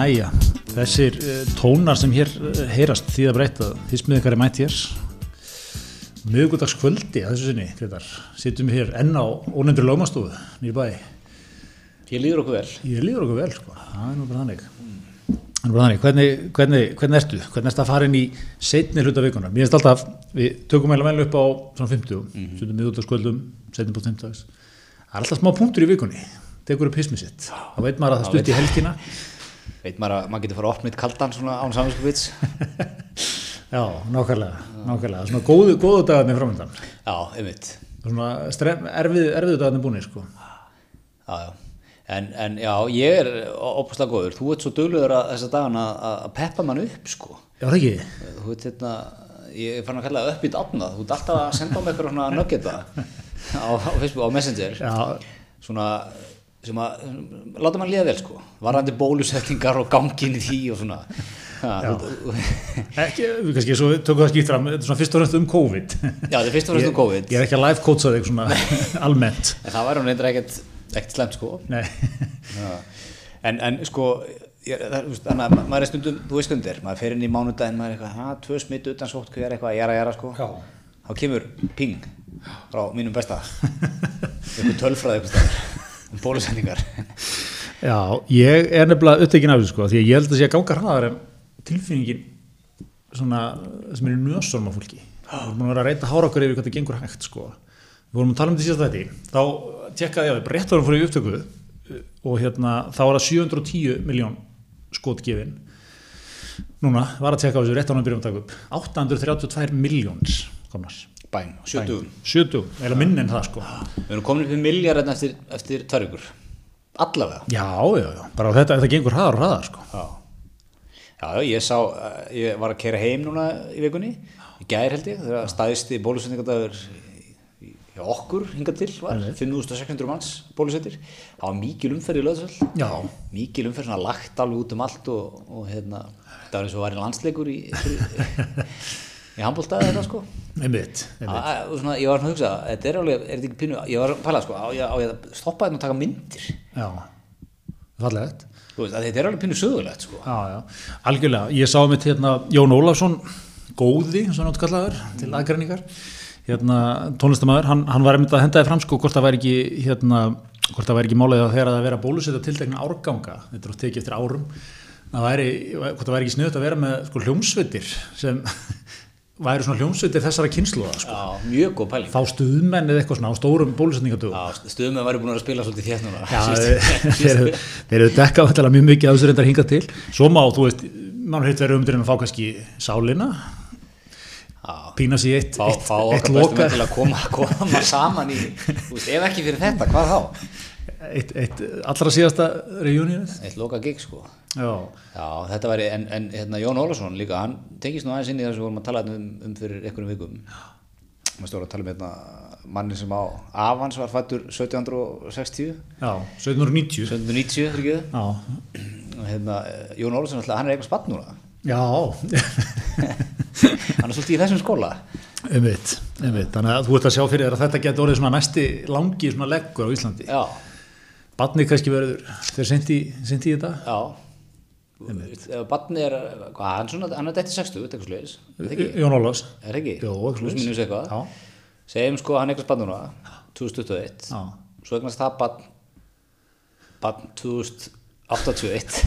Jæja, þessir uh, tónar sem hér uh, heyrast því að breyta, með ykkar er mætt hér miðgudagskvöldi að þessu sinni, Gretar, sittum við hér enn á ónefndur lögmastofu nýri bæ, Ég líður okkur vel. ég líður okkur vel sko, það er nú bara þannig. Er bara þannig, hvernig, hvernig, hvernig ertu? Hvernig ertu að fara inn í setni hluta vikunar mér finnst alltaf, við tökum eiginlega vel upp á svona 50, mm -hmm. sundum miðgudagskvöldum setni búið 50 dags það er alltaf smá punktur í vikunni, tekur upp hismið sitt. Þá veit maður að það stutt í helgina Veit maður að maður getur fara að opna eitt kaldan svona án samvinskupits? Já, nákvæmlega, nákvæmlega, svona góðu, góðu dagarnir framöndan, Já, einmitt. svona strem, erfið, erfiðu dagarnir búinir, sko. Já, já. En, en já, ég er opaslega góður. Þú ert svo duglegur að þessa dagana að peppa mann upp, sko. Já, það ekki, Þú ert hérna, ég er farin að kalla það uppbytt átnað. Þú ert alltaf að senda mig eitthvað svona nuggeta á, á Facebook, á Messenger. já, Svona, sem að, láta mann líða vel, sko. Varandi bólusetningar og gangin í því og svona. Ekki, við kannski, svo tökum það skýrt fram, þetta er svona fyrst og fremst um COVID. Já, þetta er fyrst og fremst um COVID. Ég er ekki að live coacha þig svona almennt, En það væri hún eitthvað ekkert, ekkert slemt, sko. En, en sko, ég, það, þannig að ma- maður er stundum, þú veist stundir, maður fer inn í mánudaginn, maður er eitthvað, ha, tvö smitt utan sótt, hvað er eitthvað, jara, jara, sko. Já. Þá kemur ping frá mínum besta, eitthvað tölfræði eitthvað um bólusendingar. já, ég er nefnilega upptekinn af þessu, sko, því að ég held að sé að ganga hraðar en tilfinningin svona, sem er í nösunum á fólki. Við búin að vera að reyta hára okkur yfir hvað það gengur hægt, sko. Við vorum að tala um þetta síðast þetta, þá tjekkaði ég bara rétt árum fór í upptöku og hérna, þá var það 710 miljón skotgefin. Núna var að tjekka á þessu rétt árum byrjum að taka upp. 832 miljóns komnar. Bæn, sjötugum. 70, eða minn en það, sko. Við erum komin upp í miljard eftir, eftir tvær ykkur. Allavega. Já, já, já, bara þetta, þetta gengur hraðar og hraðar, sko. Já. Já, ég sá, eh, ég var að kera heim núna í vikunni, í gær held ég, þegar staðisti bólusendingadagur hjá okkur hingað til var, 5600 manns bólusettir, það var mikil umferð í löðsvöld, Já, mikil umferð svona lagt alveg út um allt og, og hérna, það var eins og var í landsleikur í, í, handbóltaði þetta sko. einmitt, einmitt. Að- að- Svona, ég var svona að hugsa, þetta er alveg, er þetta ekki pínu, ég var að pæla sko, á ég, að stoppa þetta og taka myndir, Já, að þetta er alveg pínu sögulegt sko. Já, já, algjörlega. Ég sá mitt hérna Jón Ólafsson, góði, svona átkallaður, til aðgreiningar. Hérna, tónlistamæður, hann, hann var einmitt að henda þið fram sko hvort það væri ekki, hérna, hvort það væri ekki málið að þegar það vera bólusetta tiltekna árganga, þetta er oft tekið eftir árum, það væri, hvort það væri ekki sniðut að vera með sko hljómsveitir sem væri svona hljómsveitir þessara kynsluða sko. Já, mjög góð pæling. Fá stuðmenn eða eitthvað svona á stórum bólusetningadögum. Já, að væri búin að spila svolítið þétt núna. Já, Síðustu- þeir eru- þeir eru dekka vantilega mjög mikið á þessu reyndar hingað til svo má, þú veist, mann heitt verið umdurinn að fá kannski sálina pína sér eitt, fá, eitt, fá eitt okkar bestum loka til að koma, koma saman í, þú veist, ef ekki fyrir þetta, hvað þá? eitt, eitt allra síðasta reunionið Eitt loka gig, sko. Já, Já, þetta væri, en, en hérna, Jón Ólafsson líka, hann tengist nú aðeins inn í það sem við vorum að tala um, um fyrir einhverjum vikum. Maður stóra að tala um hérna, manni sem á Avans var fættur 1760, já, 1790 1790, fyrir ekki? Já, hérna, Jón Ólafsson, alltaf, hann er eitthvað spatt núna. já. Hann er svolítið í þessum skóla. einmitt, einmitt, þannig að þú ert að sjá fyrir þér að þetta getur orðið svona næsti langi svona leggur á Íslandi. Já, Barnið kannski verður, þeir sendi í þetta. Já. Ef barni er, hvað, hann, svona, hann er dætti 60, eitthvað sluðis, er það ekki? Jón Ólafs Er það ekki? Jó, eitthvað Plus svoleiðis. mínus eitthvað. Já. Segjum sko að hann eitthvað spann núna, 2021. Já. Svo eignast það barn, barn 2081.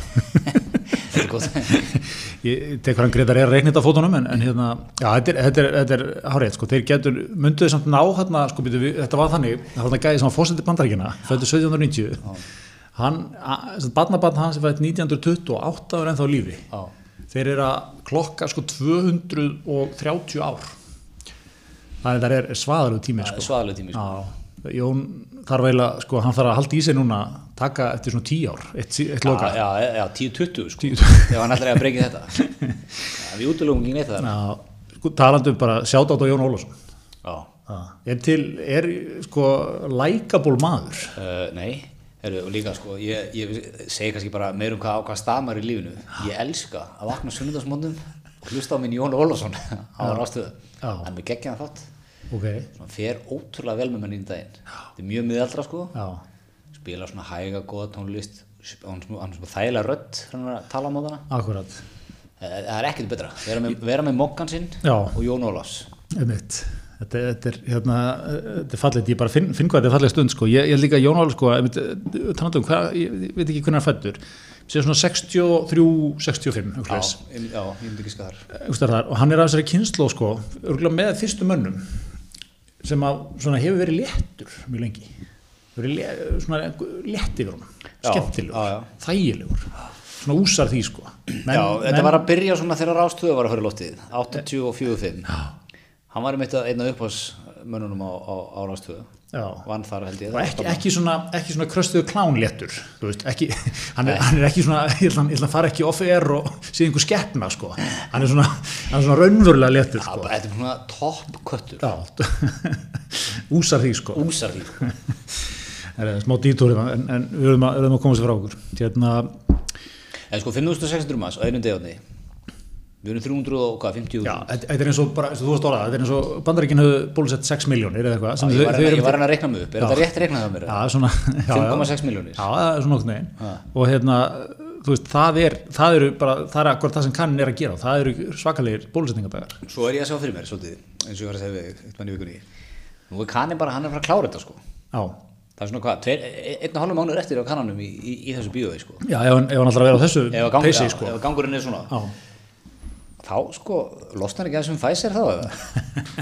Þetta er gott. ég tek hvað hann Gretar er reiknit á fótunum en, en hérna, já, þetta er, þetta er, þetta er hárið, sko, þeir getur, mynduðu samt ná hérna, sko, býtu, þetta var þannig það var þarna gæði sem var fósendi bandaríkina fættu 1790 hann, barnabarn hans er fætt 1928 og er ennþá á lífi Já. þeir eru að klokka sko 230 ár þannig það er svaðalegu tími sko. Svaðaleg tími, sko. Jón þarf eiginlega, sko, hann þarf að halda í sig núna taka eftir svona 10 ár eitt, eitt loka Já, já, já, 10-20 sko. 10. Ef hann ætlar að breyki þetta. Já, við útlögum ekki neitt það. Sko, talandi um bara sjátt á Jón Ólafsson Já. er til, er sko lækaból maður Uh, nei, heru, og líka sko, ég, ég segi kannski bara meir um hvað á hvað stamar í lífinu. Ég elska að vakna sunnudasmóndum og hlusta á minn Jón Ólafsson á rástöðu. Hann er með geggjaðan þátt. ok, Svona fer ótrúlega vel með mann í daginn. Þetta er mjög miðaldra sko. já, Spila svona hæga, góða tónlist, hann er svona- hann þægilega rödd hann er að tala um það akkurat það er ekkert betra, vera með, með mokkan sinn og Jón Einmitt. Þetta, þetta er hérna, þetta er fallið, ég bara finn, finn hvað þetta er fallið stund sko, ég, ég líka Jón Áli sko, um hvað, ég, ég veit ekki hvernig hann fættur, sér svona 63, 65, já, já. ég- já, myndi ekki skar Þar, og hann er af þessari kynslu sko, með fyrstu mönnum sem að svona hefur verið léttur mjög lengi, verið lé, svona létt yfir honum, Já, skemmtilegur, já, já. þægilegur, svona úsar því sko. Men, já, þetta var að byrja svona þegar Rástöðu var að höra loftið 84-5 hann var einmitt að einna upphásmönnunum á, á, á Rástöðu Já. vann þar held ég ekki, ekki svona, ekki svona kröstuðu klánléttur ekki, hann, er, hann er ekki svona ég ætla, að fara ekki off-air og sé einhver skeppna sko, hann er svona hann er svona raunverulega léttur sko. Þetta er svona topp köttur já, úsar því sko. Úsar því. Það er smá dítúri en, en við höfum að, að koma sér frá okkur. Hérna, en sko 5600 manns á einum degjafni við erum 300 og hvað, 50 já, þetta er eins og bara, eins og þú varst orðað, þetta er eins og bandaríkinn höfðu bólusett 6 miljónir eða eitthvað ég var þau að- að reikna mig upp, er þetta rétt reiknað það mér? Já, svona, já, já. 5,6 miljónir Já, það er svona okkur neginn og hérna, þú veist, það er það eru bara, það er akkur það sem kannin er að gera það eru svakalegir bólusetningadagar Svo er ég að sjá fyrir mér svolítið, eins og ég var að segja við eitt mann í vikunni. Nú er kannin bara, hann er að að klára þetta sko. Já, Það er svona hvað, e- einn og hálfum mánuður eftir á kannanum í, í, í þessu bíói sko. já ef, hann- ef alltaf að vera á þessu Ef, að gang, peysi, já, sko. ef að gangurinn er svona, Já, þá sko, losnar ekki þessum Pfizer þá eða?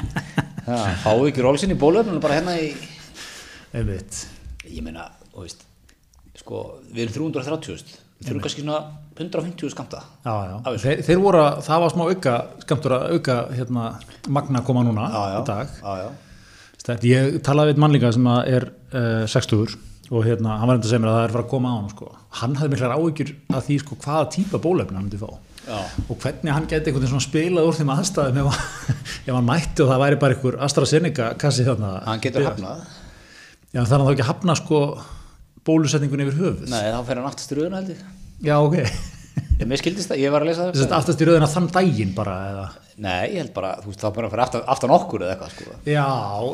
Já, fáu ekki rólsinn í bólöfnum bara hérna í, einmitt ég meina, veist, sko, við erum 330, við þurfum kannski svona 150 skamta. Já, já, þeir, þeir voru að, það var smá auka skamtur að auka, hérna, magna koma núna Já, í dag já, já. Stætt, ég talaði við einn mann líka sem er uh, 60 og hérna, hann var enda að segja mér að það er að fara að koma á hann sko. hann hafði miklar áhyggjur að því sko, hvaða típa bólefni hann myndi fá. Og hvernig hann geti einhvern veginn spilað úr þeim aðstæðum ef, ef hann mætti og það væri bara einhver AstraZeneca kassi þarna Hann getur hafnað. Já, þannig að þá ekki hafna sko bólusetningun yfir höfuð Nei, þá fer hann aftast í rauðuna held ég. Já, ok Ég mér skildist það, ég var að lesa það. Aftast í rauðina þann daginn bara eða Nei, ég held bara, þú veist, þá bara fyrir aftan, aftan okkur eða eitthvað, sko. Já,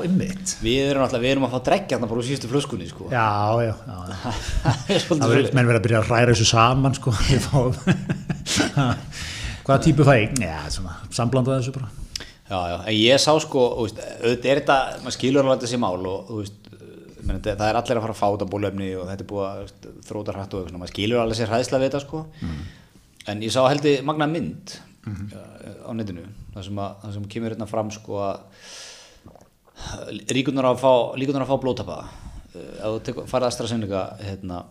ymmit Við erum alltaf, við erum að fá dreggja þarna bara úr síðustu flöskunni, sko. Já, já, já Það er Það verður menn verið að byrja að ræra þessu saman sko Hvaða típu fæ ég? Já, svona, samblandað þessu bara. Já, já, en ég sá sko, veist, auðvitað er þetta, maður skilur alveg þessi mál og veist, meni, það er allir að fara að fá þetta bólefni og þetta er búið að þróta hrætt og eitthvað, maður skilur alveg sér hræðsla við þetta sko, en ég sá heldur magna mynd ja, á netinu, það sem, að, það sem kemur hérna fram sko að ríkunar að fá, líkunar fá blótapa, ef þú farið AstraZeneca hérna,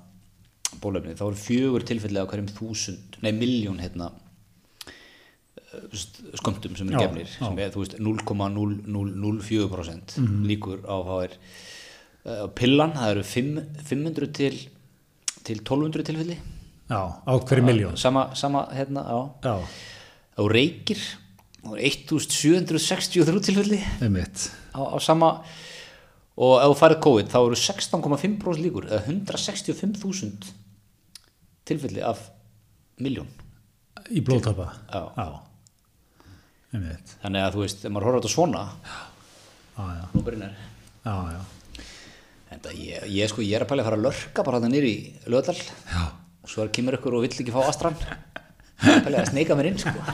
bólefni, þá eru fjögur tilfelli á hverjum þúsund, nei miljón hérna, skömmtum sem eru gefnir sem er þú veist 0,004% Mhm. líkur á er uh, pillan, það eru fimm- 500 til til 1200 tilfelli. Já, á hverju miljón sama, sama hérna, Já, og reykir það eru 1763 tilfelli. Á, á sama og ef þú farið COVID þá eru 16,5% líkur eða 165.000 tilfelli af miljón Í ymmit þannig að þú veist, ef maður horfður á þetta svona já, já. En það, ég, ég, sko, ég er að pæla að fara að lörka bara hann nýri í Löðal og svo er kemur ykkur og vill ekki fá astran. Ég er að pæla að sneika mér inn sko.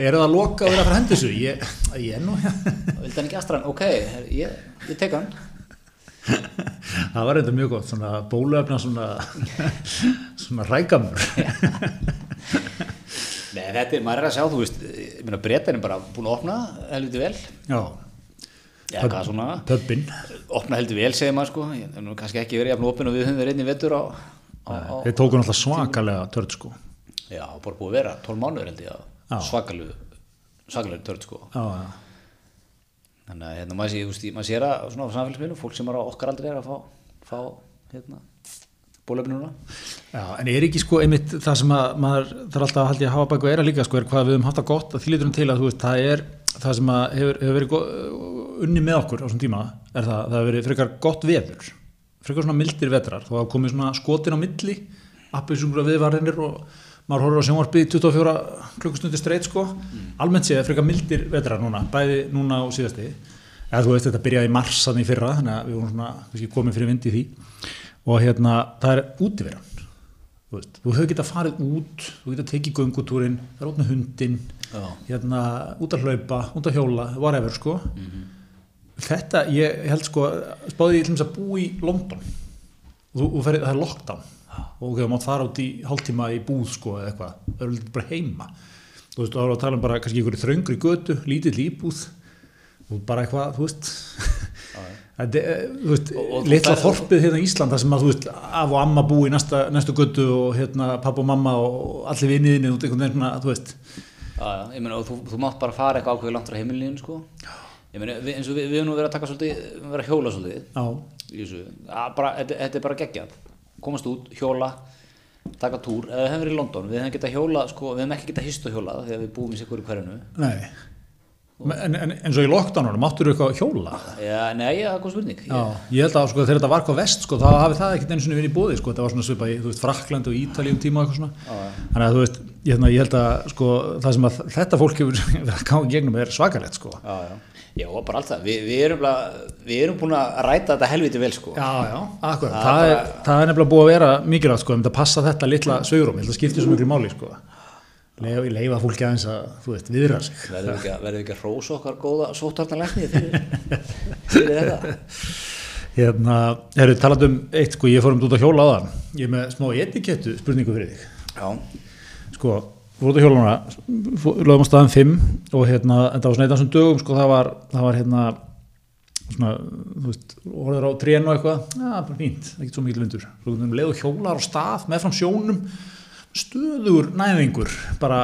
Er það að loka og vera að fara að hendi þessu? Ég, ég er nú vildi hann ekki astran, ok, ég, ég tek hann Það var reynda mjög gott, svona bóluefna svona, svona rækamur Nei, þetta er, maður er að sjá, þú veist ég meina, breytan er bara búin að opna helviti vel, Já, já, hvað svona. pöbbin opna heldur vel, segir maður, sko. Ég hef nú kannski ekki verið jafn opin og við höfum verið einnig vettur á, Þeir tóku náttúrulega svakalega törd sko. Já, bara búið að vera 12 mánuður held ég svakalegu svakalegu törn, sko. Já, já þannig að hérna, maður, sé, maður sér að svona á samfélagsmiðlum, fólk sem er á okkar aldrei er að fá, fá hérna, bólefni núna. Já, en er ekki sko einmitt það sem að maður þarf alltaf að haldi að hafa bæku eira líka sko er hvað við höfum haft það gott að því líturum til að þú veist það er það sem að hefur, hefur verið go- unni með okkur á þessum tíma er það, það hefur verið frekar gott veður frekar svona mildir vetrar þá hafa komið svona skotin á milli appisungra viðvarðinir og maður horfður á sjónvarpið í 24 klukkustundir streit sko. Almennt séð frekar mildir vetrar núna bæði núna og síðasti. Eða þú veist þetta byrjaði í mars þannig fyrra þannig að við vorum svona kannski komið fyrir vind í því. Og hérna það er útiveran þú veist, þú hefur getað farið út þú getað tekið göngutúrin, það er út með hundin Já. hérna út að hlaupa, út að hjóla, whatever sko. Þetta, ég held sko spáði ég til þess að búa í London. Og þú, þú ferði, það er lockdown og þú mátt fara út í hálftíma í búð sko eða eitthvað, það er litið bara heima þú veist, þá erum við að tala um bara kannski einhverju þröngri götu, lítill íbúð og bara eitthvað, þú veist þetta, er, litla það- þorpið hérna í Ísland þar sem að þú veist, af og amma búi í næsta, næstu götu og hérna pappa og mamma og allir vinniðinni út einhvern veginn svona, þú veist Já, já, ég meina, og þú, þú mátt bara fara eitthvað ákveði langt frá heimilinu, sko. Ég meina, við, eins og við, við erum nú verið að taka svolítið, við erum verið að hjóla svolítið. Að bara, þetta, þetta er bara geggjað. Komast út, hjóla, taka túr, eða við hefum verið í London, við hefum getað hjóla, sko, við hefum ekki getað hist og hjólað þegar við búum í sikkur í hverjunu. nei en, en eins og í lockdownunum, máttur þú eitthvað að hjóla Já, nei, það er góð spurning. Já, ég held að sko, þegar þetta var hvað vest sko, þá hafi það ekkert einu sinni verið í bóði sko, þetta var svona svipað í þú veist, Frakland og Ítalíum tíma og eitthvað svona þannig að þú veist, ég, hérna, ég held að sko, það sem að þetta fólk hefur verið að gáða gegnum er svakalegt sko. Já, já. Já, og bara allt það. Vi, við, erum bara, við erum búin að ræta þetta helviti vel, sko. Já, já, akkurat, Það það, er, það er nefnilega búið að vera mikilvægt sko, um leifa fólki aðeins að, þú veist, viðra sig. Verðum við ekki, við ekki að rósa okkar góða sóttarnalækni fyrir, fyrir þetta? Hérna, herru, talað um eitt sko, ég fór um út að hjóla á það ég er með smá etikettu spurningu fyrir þig. Já, sko, voru út á hjóluna lögum á staðan 5 og hérna, þetta var svona eitt af þessum dögum sko, það var, það var hérna svona, þú veist, orður á trén og eitthvað, já, bara fínt, ekkert svo mikil vindur. Svo um leið og hjólar á stað með fram sjónum stöður næðingur, bara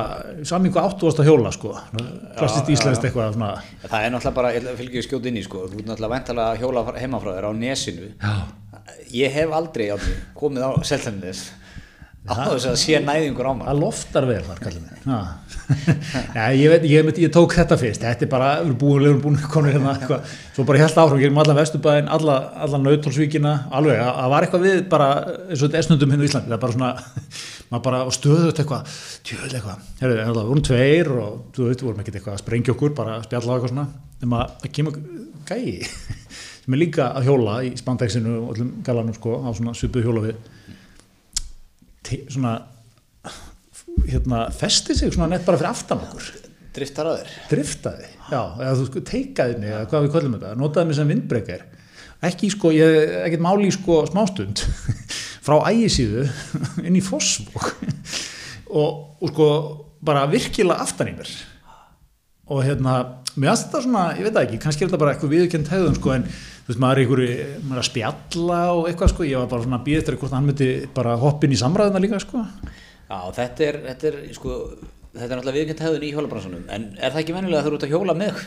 áttu varst að hjóla, sko. Klassist já, íslenskt eitthvað svona. Það er náttúrulega bara, ég við skjóta inn í sko, þú ert náttúrulega væntalega að hjóla heima frá þér á nesinu. já, Ég hef aldrei átni, komið á Seltjarnes á þess að sé næðingur á maður. það loftar vel þar, Já. Já, ég, veit, ég, ég, ég tók þetta fyrst. Þetta er bara, við erum búin, við erum búin konur hérna, eitthvað, svo bara held áfram, gerum allan vesturbæðin alla, alla nautólsvíkina alveg, að það var eitthvað við bara eins og þetta er snundum hérna í Íslandi, það er bara svona maður bara á stöðut eitthvað tjöl eitthvað, herru, en það vorum tveir og þú veit, við vorum ekkert eitthvað að sprengja okkur bara að spjalla á eitthvað svona, nema það kemur gæi, sem er líka að hjóla í spandexinu og öllum galanum sko, á svona svipuð hjóla við. Svona hérna, festi sig svona nett bara fyrir aftan okkur. Driftar að þér. driftaði, já, eða þú sko teikaði mig, eða hvað við köllum þetta, notaði mig sem vindbreykar ekki sko, ég ekkert máli sko smástund frá ægisíðu inn í Fossvog og, og sko bara virkilega aftan í mér og hérna, mér finnst þetta svona, ég veit ekki, kannski er þetta bara eitthvað viðkjönd hegðun sko, en þú veist, maður er einhverju, maður er að spjalla og eitthvað sko, ég var bara svona að býða eftir hvort hann myndi bara hoppin í samræðina líka sko. Já, þetta er, þetta er, sko, þetta er náttúrulega viðkjönd hefðun í hjólabransunum, en er það ekki venjulega að þú eru út að hjóla með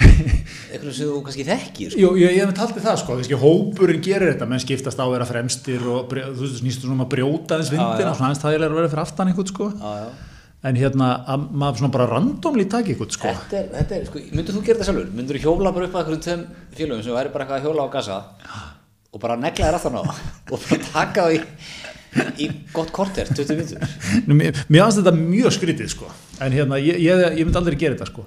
eitthvað sem þú kannski þekkir, sko? Jú, ég, hef taldið það sko, kannski hópurinn gerir þetta, menn skiptast á að vera fremstir og brjó, þú svona um að brjóta Já, vindina, já. svona aðeins þægilega að vera fyrir aftan einhvern sko, Já, já. en hérna, að maður svona bara randomli taki einhvern sko. Þetta er, þetta er, sko, myndur þú gera þetta sjálfur? Myndur þú hjóla bara upp að einhverjum tveim félögum sem væri bara eitthvað að hjóla á gasa og bara negla þér aftan á það og bara taka það í, gott korter, 20 minntur? Nú, mér, finnst þetta mjög skrítið sko, en hérna, ég, ég, ég myndi aldrei gera þetta sko.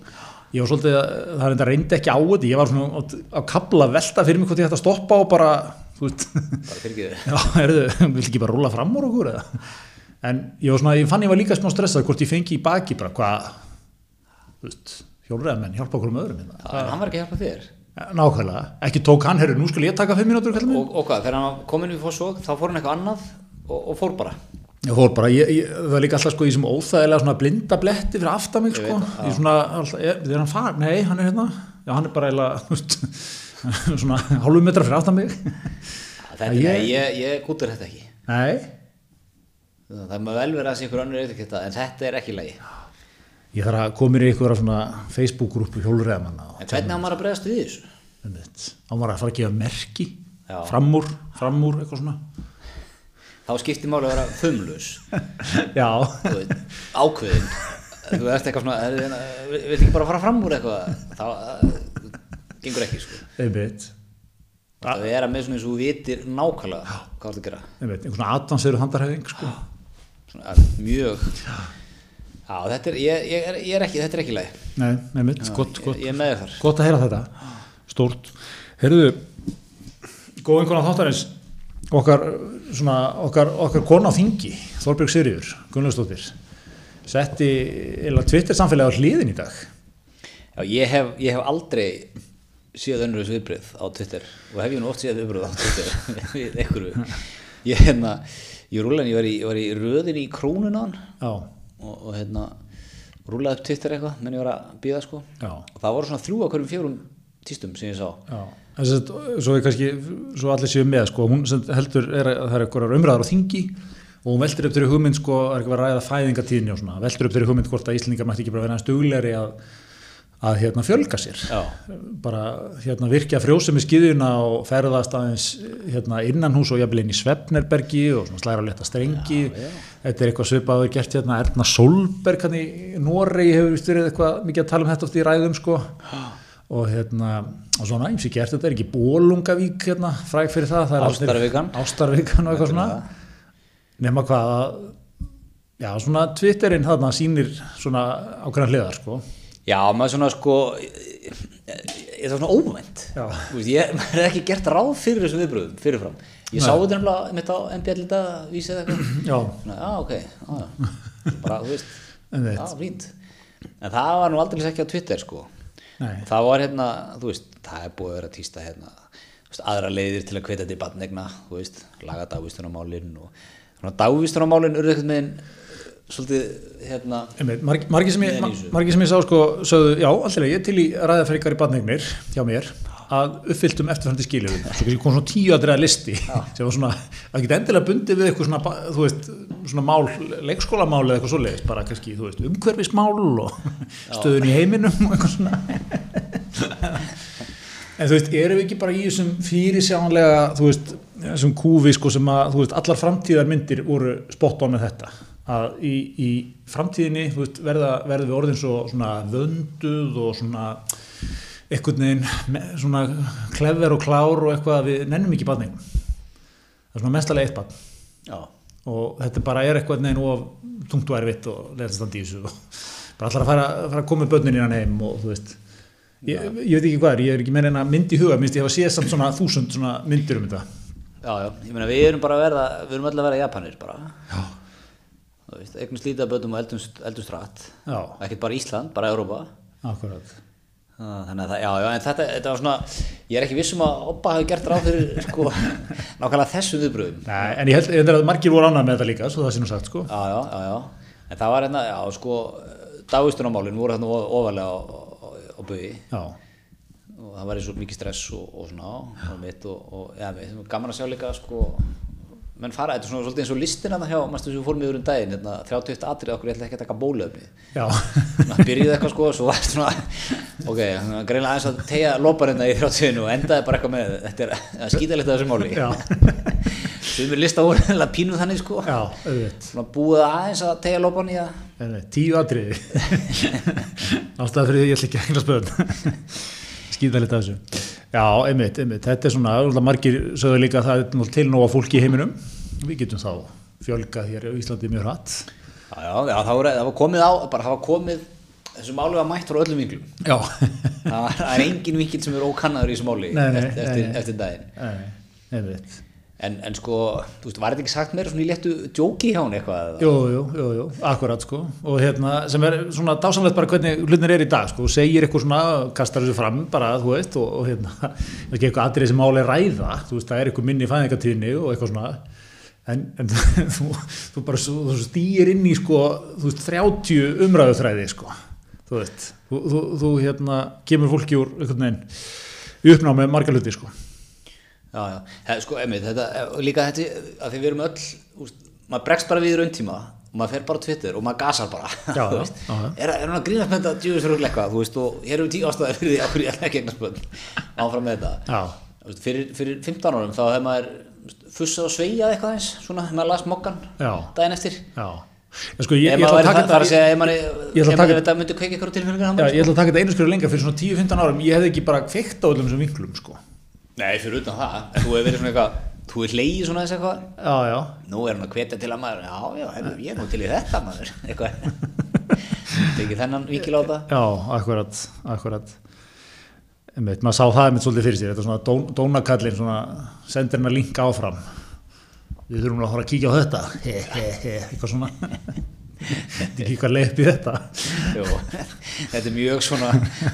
Ég var svolítið, að- það enda reyndi ekki á þetta, ég var svona á, kabla velta fyrir mig hvort ég hætti að stoppa og bara, þú veist, Bara fyrir ekki vil ekki bara rúla fram úr okkur eða? En ég var svona, ég fann ég var líka smá stressað hvort ég fengi í baki bara hvað, þú veist, hjólræðamenn hjálpa okkur um öðrum hérna. Já, en hann var ekki að hjálpa þér. Nákvæmlega, ekki tók hann, herru, nú skal ég taka fimm mínútur, kallum minn. Og, og hvað, þegar hann kom inn í fórsvog, þá fór hann eitthvað annað og, og fór bara. Ég fór bara, ég, ég, það var líka alltaf sko í sem óþægilega svona blinda bletti fyrir aftan mig Ég sko, veit, ég svona, alltaf, þegar hann far, nei, hann er hérna, já, hann er bara eiginlega, svona hálfu metra fyrir aftan mig. Þetta, Ég- ég, ég, ég gútur þetta ekki. Nei, Það má vel vera að sé einhver önnur etiketta, en þetta er ekki lægi. ég þarf að koma í einhverja svona Facebook-grúpu hjólræðamanna og En hvernig á maður að bregðast við þessu? á maður að fara að gefa merki Já. fram úr, fram úr eitthvað svona Þá skiptir máli að vera veit, ákveðin. Þú ert eitthvað svona, er, vil ekki bara fara fram úr eitthvað? Þá gengur ekki, sko. Það er að með svona eins og vitir nákvæmlega hvað þú að gera. einmitt, einhver svona advanseru handarhæfing sko. Svona, mjög. Já, þetta er, ég, ég, er, ég er ekki, þetta er ekki lægi. nei, einmitt, gott, gott gott að heyra þetta stórt Herðu, góð einhvern á þáttarins okkar, svona, okkar, okkar kona á þingi Þorbjörg Sigriður, Gunnlaugstóttir setti eða Twitter samfélagi á hliðin í dag. Já, ég hef, ég hef aldrei séð önnur þessu viðbrið á Twitter og hef ég nú oft séð viðbrið á Twitter við einhverju. Ég, hérna, ég rúlaði, ég var í, ég var í röðin í krónunan og, og hérna rúlaði upp Twitter eitthvað, menn ég var að býða sko. Já, og það voru svona þrjú á hverjum fjórum tístum sem ég sá. Já Að, svo kannski, svo allir séu með sko, hún heldur er að það er eitthvað umræðar á þingi og hún veldur upp þeirri hugmynd sko, er ekki að ræða fæðingatíðni og svona, veldur upp þeirri hugmynd hvort að Íslandingar mætti ekki bara vera aðeins duglegri að, að hérna fjölga sér. Já. bara hérna virkja frjósemi skiðuna og ferðast aðeins hérna innan hús og jafnvel inn í Svefnerbergi og slæra leta strengi. Þetta er eitthvað svipaður gert hérna Erna Solberg hann í Noregi hefur vist verið eitthvað mikið að tala um þetta oft í ræðum sko og hérna og svona eins og gert þetta er ekki Bólungavík hérna fræg fyrir það, það er Ástarvikan. Ástarvikan og eitthvað svona. Nema hvað að já svona Twitterinn þarna sýnir svona ákveðna hliðar sko. Já, maður svona sko ég það var svona veist, ég er ekki gert ráð fyrir þessum viðbröðum fyrirfram. Ég sá þetta nefnilega mitt á MBL þetta vísið eitthvað. Já, svona, já ok, já. bara þú veist. Einmitt. já, fínt. En það var nú aldrei ekki á Twitter sko nei. Það var hérna, þú veist, það er búið að vera týsta hérna, veist, aðra leiðir til að hvetja til barnegna, þú veist, laga dagvistunarmálin og svona dagvistunarmálin eru eitthvað með en svolítið, hérna margir, sem ég, sá sko sögðu, já, alltaf ég er til í að ræða fyrir ykkar í badneignir hjá mér að uppfylltum eftirfærandi skiljuðum svo kom svona tíu aðriða listi sem var svona, að geta endilega bundið við eitthvað svona, þú veist, svona mál leikskólamál eða eitthvað svoleiðis, bara kannski, þú veist umhverfismál og stöðun í heiminum og eitthvað svona. En þú veist, erum við ekki bara í þessum fyrirsjánlega, þú veist þessum kúfi sko sem að, þú veist, allar framtíðar myndir voru spot on með þetta? Að í, í framtíðinni þú veist, verða, verða við orðin svo svona vönduð og svona einhvern veginn svona klefver og klár og eitthvað að við nennum ekki badningum það er svona mestalega eitt badn já, og þetta bara er eitthvað neginn of tungt og erfitt og leðast í þessu og bara allar að fara, fara að koma með börnin innan heim og þú veist. Ég, ég veit ekki hvað er, ég er ekki meira en að mynd í huga minnst ég hafa séð samt svona þúsund svona myndir um þetta. Já, já, ég meina við erum bara að verða við erum öll að vera Japanir bara. Já, þú veist, eignum slítið bötum og eldum, eldum strætt já, ekkert bara Ísland, bara Europa akkurat þannig að það, já, já, en þetta, þetta var svona ég er ekki vissum að Oppa hafi gert ráð fyrir sko, nákvæmlega þessum viðbröðum Nei, en ég held, ég held að margir voru ánægð með þetta líka svo það sé nú sagt sko. Já, já, já, já, en það var hérna, já, sko dagistunarmálin voru hérna o- ofarlega á, á, bugi já, og það var eins og mikið stress og, og svona og mitt og, og ja, við, gaman að sjá líka sko, menn fara, þetta er svona svolítið eins og listin að það hjá, mannstu sem við fórum yfir um daginn hérna, 31 atrið okkur, ég ætla ekki að taka bólöfni já, það byrjuði eitthvað sko, svo var svona ok, greinlega aðeins að tegja lóparinn í 30 og endaði bara eitthvað með þetta er að skýta litið þessu máli. Já, sem er lista úr, eða pínuð þannig sko. Já, búið aðeins að tegja lóparinn í að Nei, tíu atriði. Ástæða fyrir því ég ætla ekki að hengla spöðun skýta litið þessu. Já, einmitt, einmitt, þetta er svona margir sögðu líka að það er til nóga fólki í heiminum. Við getum þá fjölgað hér á Íslandi mjög hratt. Já, já, það, það var komið á, bara það var komið þessu máli var mætt frá öllum vinglum það er engin vinkil sem er ókannaður í þessu máli Nei, nei, eftir, nei, eftir, daginn. En, en sko, þú veist, var þetta ekki sagt meira svona í léttu djóki hjá hún eitthvað? Jú, jú, jú, jú, akkurat sko. Og hérna sem er svona dásamlegt bara hvernig hlutinir er í dag sko. Og segir eitthvað svona kastar þessu fram bara, þú veist og, og hérna, er eitthvað atrið sem máli ræða þú veist, það er eitthvað minni fæðingatíðni og eitthvað svona. En, en þú, þú bara þú stýr inn í sko, þú veist, 30 umræðuþræði sko, þú veist þú, þú, þú hérna, kemur fólki úr einhvern veginn uppná með marga hluti sko. Já, já, He- sko, einmitt, þetta, og líka þetta, að því við erum öll, úst, maður bregst bara við í rauntíma og maður fer bara á Twitter og maður gasar bara, Já, veist, er, er hann að grínast með þetta djúðis fyrir eitthvað, þú veist, og hér eru tíu ástæðar fyrir því að hverju ég ætla ekki eignast bönn, áfram með þetta, veist, fyrir, fyrir 15 árum þá hefði maður fussað og sveigjað eitthvað eins, svona, maður las mokkan daginn eftir, já sko, ég, ég ætla að taka að þetta segja, ef maður, ég ætla að ef taka- maður þetta myndi kveika ykkur hann Já, ég ætla að taka þetta einu skrifu lengra fyrir svona 10-15 árum ég hefði ekki bara kveikt á öllum þessum vinklum sko. Nei, fyrir utan það, þú hefur verið svona eitthvað, þú er hleyið svona þess eitthvað, Já, já, Nú er hann að hvetja til að maður, já, já, hefur, ég er nú til í þetta maður, eitthvað. Tekið þennan vikil á það. já, akkurat, akkurat. Einmitt, maður sá það einmitt svolítið fyrir sér. Þetta er svona dón, dónakallin svona sendir hennar link áfram við þurfum að fara að kíkja á þetta. He, he, he, eitthvað svona. Þetta er ekki leip í þetta. Jú, þetta er mjög svona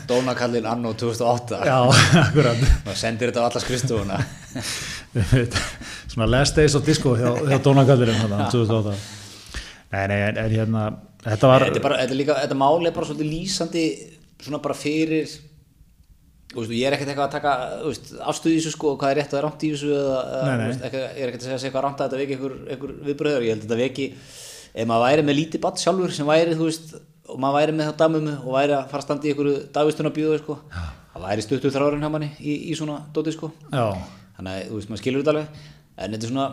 dónakallin anno 2008 já, akkurat. Maður sendir þetta á alla skristofuna Einmitt. svona last days of disco hjá, hjá dónakallinum þarna, 2008 nei, nei, en, hérna þetta var, þetta, er bara, þetta, er líka, þetta máli er bara svolítið lýsandi svona bara fyrir veist, ég er ekkert eitthvað að taka afstöðu í þessu sko, hvað er rétt og er rámt í þessu eða, ég er ekkert að segja að segja eitthvað rámt að þetta veki einhver, einhver viðbröður, ég held að þetta veki ef maður væri með lítið batt sjálfur sem væri, þú veist, og maður væri með það damumu og væri að fara að standa í einhverju dagvistunarbíðu sko, það væri stuttur þrárin hjá manni í, í svona dóti sko. Já, þannig að þú veist, maður skilur þetta alveg. En þetta er svona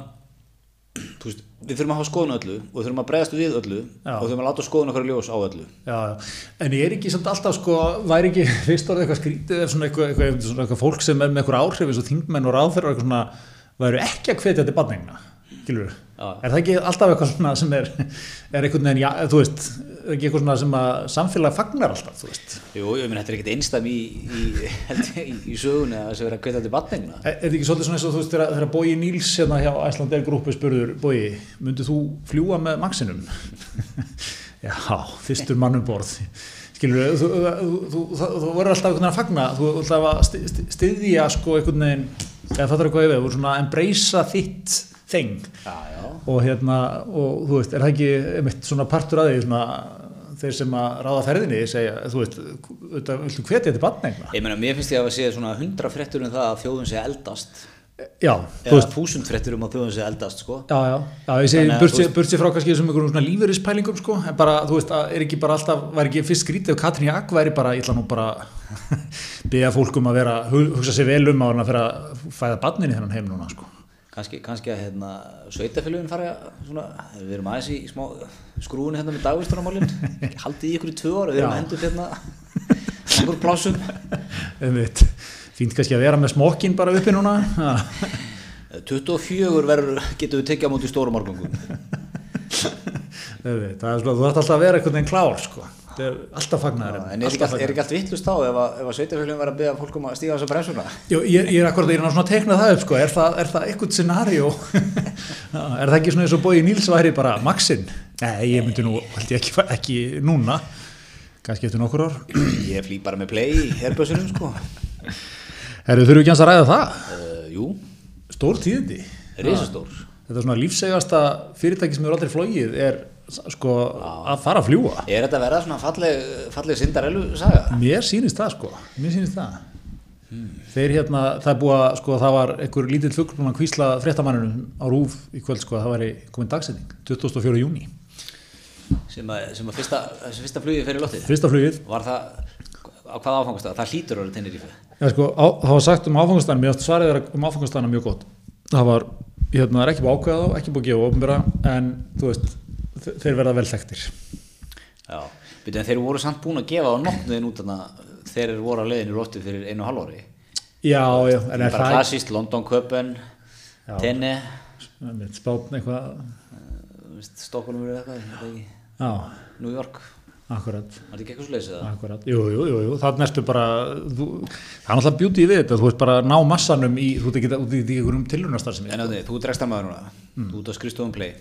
veist, við þurfum að hafa skoðun öllu og við þurfum að bregðast við öllu Já. og þurfum að láta skoðun okkar í ljós á öllu já, já, en ég er ekki samt alltaf sko, væri ekki fyrst orðið eitthvað skrítið ef svona eitthvað, eitthvað, svona eitthvað fólk sem er með eitthvað áhrif eins og þingmenn og ráðferðar eitthvað væru ekki að hvetja skilur Já. Er það ekki alltaf eitthvað svona sem er er einhvern veginn, já, þú veist ekki eitthvað svona sem að samfélag fagnar alltaf, þú veist? Jú, ég minn, þetta er ekkert einstæm í, í, í, í sögunni að þessi verið að kveita til batningina Er þetta ekki svolítið svona eins og þú veist þegar, Bói Níls hérna hjá Æslandeir grúpu spurður Bói, myndið þú fljúa með Maxinum? Já, fyrstur mannum borð. Skilur þú, þú, þú, þú, verður alltaf einhvern veginn að fagna. Þú verður alltaf að styðja sko einhvern veginn, eða fattar eitthvað yfir þú verður svona að embracea þitt þeng Já, já. Og hérna, og þú veist, er það ekki einmitt svona partur að því svona þeir sem að ráða ferðinni segja, þú veist, þetta viltu hvetja til barnegna? Ég meina, mér finnst ég að sé svona hundra fréttur um það að þjóðun sé eldast. Já, þú eða þúsund fréttur um að þjóðun sé eldast, sko. Já, já, já, ég segi burt sér- veist- frá kannski þessum einhverjum svona lífeyrispælingum sko, en bara, þú veist, er ekki bara alltaf, væri ekki fyrst skrítið ef Katrín Jak væri bara, ég ætla nú bara byggja fólk um að vera, hu- hugsa sér vel um að hann að fæða barnin í þennan heim núna, sko. Kannski, kannski að hérna, sveitafélugin fara svona, við erum aðeins í smá skrúin hérna með dagvistunarmálin haldið í ykkur í tvö ára, við erum að hendur hérna einhver plásum Einmitt. Fínt kannski að vera með smokkin bara uppi núna. Ha. 24 verður, getum við tekið á móti stórum árgangum Einmitt. Það er svona, þú ætti alltaf að vera einhvern veginn klár, sko. Það er alltaf fagnaður. en er ekki, allt, allt vittlust þá ef, að- að sveitafélugin verður að beða fólk um að stíga þessa bremsuna ég, ég er akkurat, ég er svona að tekna það upp, sko. Er það, er það eitthvað scenario? Er það ekki svona eins og Bói Níls væri bara Maxinn? Nei, ég myndi nú, ekki, ekki núna. Kannski eftir nokkur ár. ég flý bara með play í herbjössunum sko Herru, þurfum við ekki hans að ræða það? uh, jú, Stór tíðindi. Þetta er svona lífsegasta fyrirtæki sem hefur aldrei flogið er sko að fara að fljúa. er þetta að verða svona falleg, falleg Cinderellu saga Mér sýnist það sko, mér sýnist það. Þeir hérna, það er búið að sko það var einhver lítill fugl búin að kvísla fréttamanninum á rúf í kvöld sko að það væri komin dagsetning, 24. júni. sem að, sem að fyrsta, fyrsta flugið fyrir loftið Fyrsta flugið, var það á hvaða áfangast það hlýtur orðið tennir í fyrir Já, sko, á, það var sagt um áfangastæðan, mér svarið þeirra um áfangastæðana mjög gott. Það var, hérna, það er ekki búið að ákveða þá, ekki búið að gefa ofnbæra, en þú veist, þeir verða vel þekktir. já, byrju en þeir voru samt búin að gefa á nokknuðin út þarna þeir eru voru á leiðinu loftið fyrir einu ári Já, já, en er bara klassíst, London Köpen Já. tenni ekki, spátn eitthvað, Stokkólum eða eitthvað, ég veit ekki, já, New York akkurat. var þetta ekki eitthvað svo leysið það? Akkurat, jú, jú, jú, jú. það er næstu bara, þú, það er náttúrulega bjútið við þetta, þú veist bara að ná massanum í, þú ert ekki út í einhverjum tilhörnastar sem En ég. að þú ert rekstamaður núna, þú ert á skrifstofum play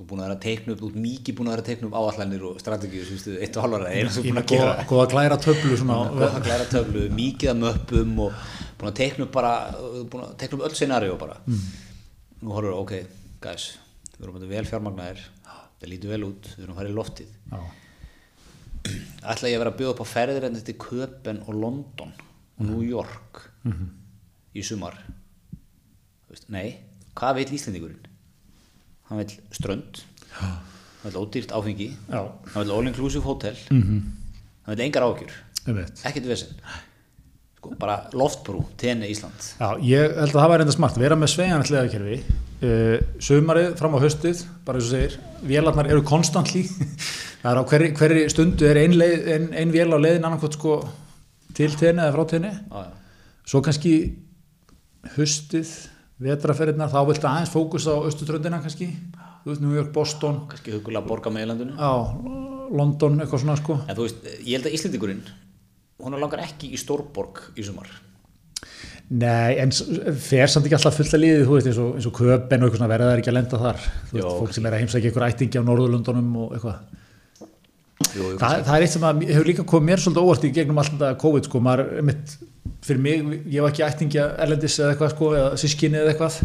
og búin að vera að teikna upp, ert mikið búin að vera að teikna upp áallanir og strategíu eitt og halvara, eina sem búin að gera góða glæra töflu töflu, mikið að möppum og búin að teikna upp bara búin að teikna upp öll scenaríu bara. Nú horfum við, ok, guys við erum vel fjármagnaðir það lítur vel út, við erum að fara í loftið. Ætla ég að vera að bjóða upp á ferðir en þetta Köpen og London og New York í sumar? Þú veist, nei, hvað vil Íslendingurinn hann vil strönd. Hann vil ódýrt áfengi. Já, hann vil all inclusive hotel hann vil engar veit. ekkert vesen. Sko, bara loftbrú, tenni Ísland. Já, ég held að það var reynda smart, vera með sveigan hliðakerfi, uh, sumarið fram á höstið, bara eins og segir, vélarnar eru konstantli, það er á hverri, hverri stundu er ein, leið, ein, ein vél á leiðin annarkvæmt sko til tenni eða frá já. svo kannski höstið, vetraferðina, þá viltu aðeins fókus á östutröndina kannski, þú veist, New York, Boston, kannski hugulega borga með landinu já, London, eitthvað svona sko. en þú veist, ég held að Íslendingurinn hún langar ekki í Stórborg í sumar. Nei, en fer samt ekki alltaf fullt að liðið, þú veist, eins og, eins og köpen og eitthvað svona verða það ekki að lenda þar. Þú veist, Jó, fólk sem er að heimsækja ykkur ættingi á Norðurlundunum og eitthvað. Jú, jú, Það, það er eitt sem að hefur líka komið mér svolítið óvart í gegnum alltaf COVID, sko, maður, mitt, fyrir mig, ég var ekki ættingja erlendis eða eitthvað, sko, eða sískinni eða eitthvað.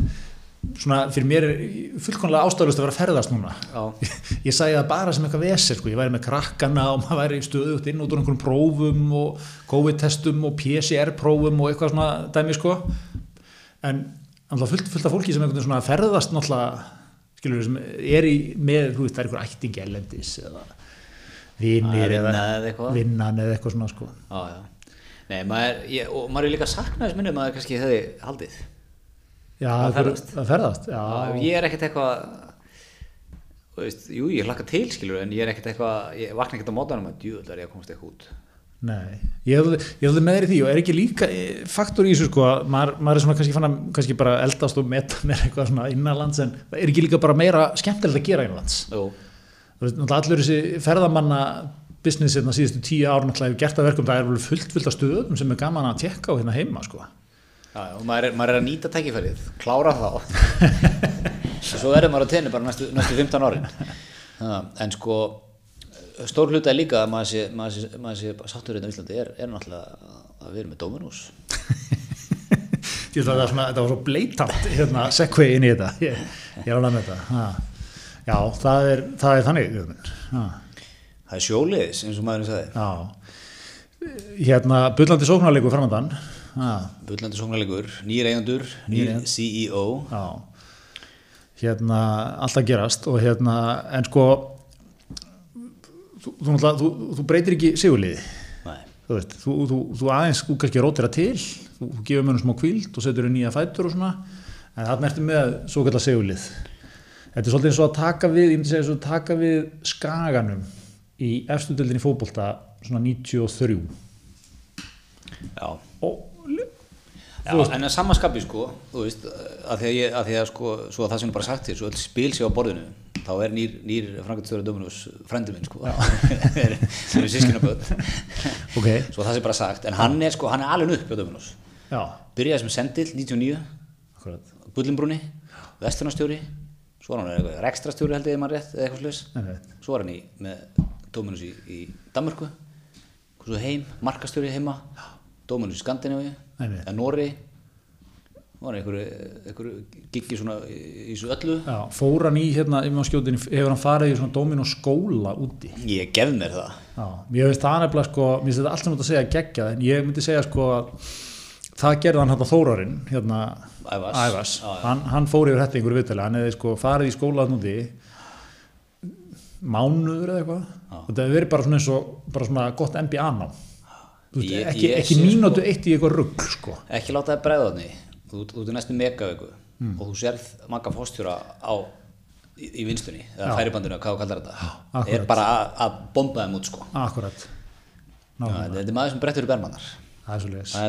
Svona, fyrir mér er fullkonlega ástæðlust að vera að ferðast núna. Já. Ég sagði það bara sem eitthvað vesir, sko, ég væri með krakkana og maður væri stöðugt inn út úr einhverjum prófum og COVID-testum og PCR-prófum og eitthvað svona dæmi, sko. En alltaf fullt, fullt af fólki sem einhvern veginn svona ferðast náttúrulega, skilur við, sem er í, með, þú veist, það er einhver ættingi erlendis eða vinir Að eða eða vinnan eða eitthvað svona, sko. Já, já. Nei, maður, ég, og maður er líka saknað þess minnum að kannski hefði haldið. Já, Að ferðast. Að ferðast, já. Já, ég er ekkert eitthvað, veist, jú, ég hlakka til, skilur, en ég er ekkert eitthvað, ég vakna ekkert á mótanum að djúðlega er ég að komast eitthvað út. Nei, ég hefði með þér í því og er ekki líka eh, faktor í þessu sko að maður, maður er svona kannski fann að kannski bara eldast og meta mér eitthvað svona innanlands en er ekki líka bara meira skemmtilegt að gera innanlands Jú, allur þessi ferðamanna business hérna síðustu tíu ár náttúrulega hefur gert að verkum það er vel fullt fullt af stöðum sem er gaman að tekka á hérna heima sko já, og maður er, maður er að nýta tækifærið, klára þá. og svo verður maður á tenni bara næstu, næstu 15 árin. En sko, stór hluta er líka að maður sé, maður sé, maður sé sáttur hérna á Íslandi er, er náttúrulega að við erum með Dominus. Ég ætla að það, svona, þetta var svo bleitant hérna, segvei inn í þetta ég, ég er alveg með þetta ha. já, það er, það er þannig. Það er sjóliðis, eins og maðurinn sagði. já. Hérna, bullandi sóknarleikur framandan ha. Bullandi sóknarleikur, nýr eigendur, Nýr nýr CEO. Já, hérna alltaf gerast og hérna en sko þú, þú, þú, þú breytir ekki sigurliði. Þú veist, þú, þú, þú aðeins þú kannski rótira til, þú, gefur mönnum smá kvíld og setur nýja fætur og svona. En það mertum með svo kallar sigurlið. Þetta er svolítið eins og að taka við ég myndi segja eins og að taka við skaganum í efstu dildinni fótbolta svona 93 já. og Já, en að samanskapi sko, þú veist, að því að, ég, að, því að sko, svo að það sem er bara sagt þér, svo öll spil sé á borðinu, þá er nýr, nýr Frankastjóri Dominus frendi minn sko, þeir eru sískinaböð, ok, svo það sé bara sagt, en hann er sko, hann er alveg upp á Dominus, já, byrjaði sem sendil 99, akkurat. Bullinbrúni, vestunarstjóri, svo var hann eitthvað rekstrastjóri held ég maður rétt, eða eitthvað sluðis, svo var hann í, með Dominus í, í Danmörku, svo heim, markastjóri heima, Dominus í Einmitt. eða Nóri, var einhverju, giggi svona í, þessu öllu, Já, fór hann í hérna, ef maður skjótin, hefur hann farið í svona dómin og skóla úti. ég gef mér það, Já, mér veist það nefnilega sko, mér finnst þetta allt sem þetta að segja geggjað, en ég myndi segja sko að það gerði hann hérna Þórarinn, hérna Ævars. Ævars. Já. Hann, hann fór yfir í einhverju viðtali, hann hefði sko farið í skóla þarna úti, mánuður eða eitthvað, þetta hefur verið bara svona eins og, bara svona gott Ég- ekki, ekki sé mínútu eitt í eitthvað rugg sko. ekki láta það bregða þannig, þú ert næstu megavíku og þú sérð makka fórstjóra á í, í vinstunni, eða Já. færibandinu, hvað þú kallar þetta, akkurat. er bara að, bomba þeim út sko, Akkurat. Þetta er maður sem brettur í bermannar, Það er svo leiðis. það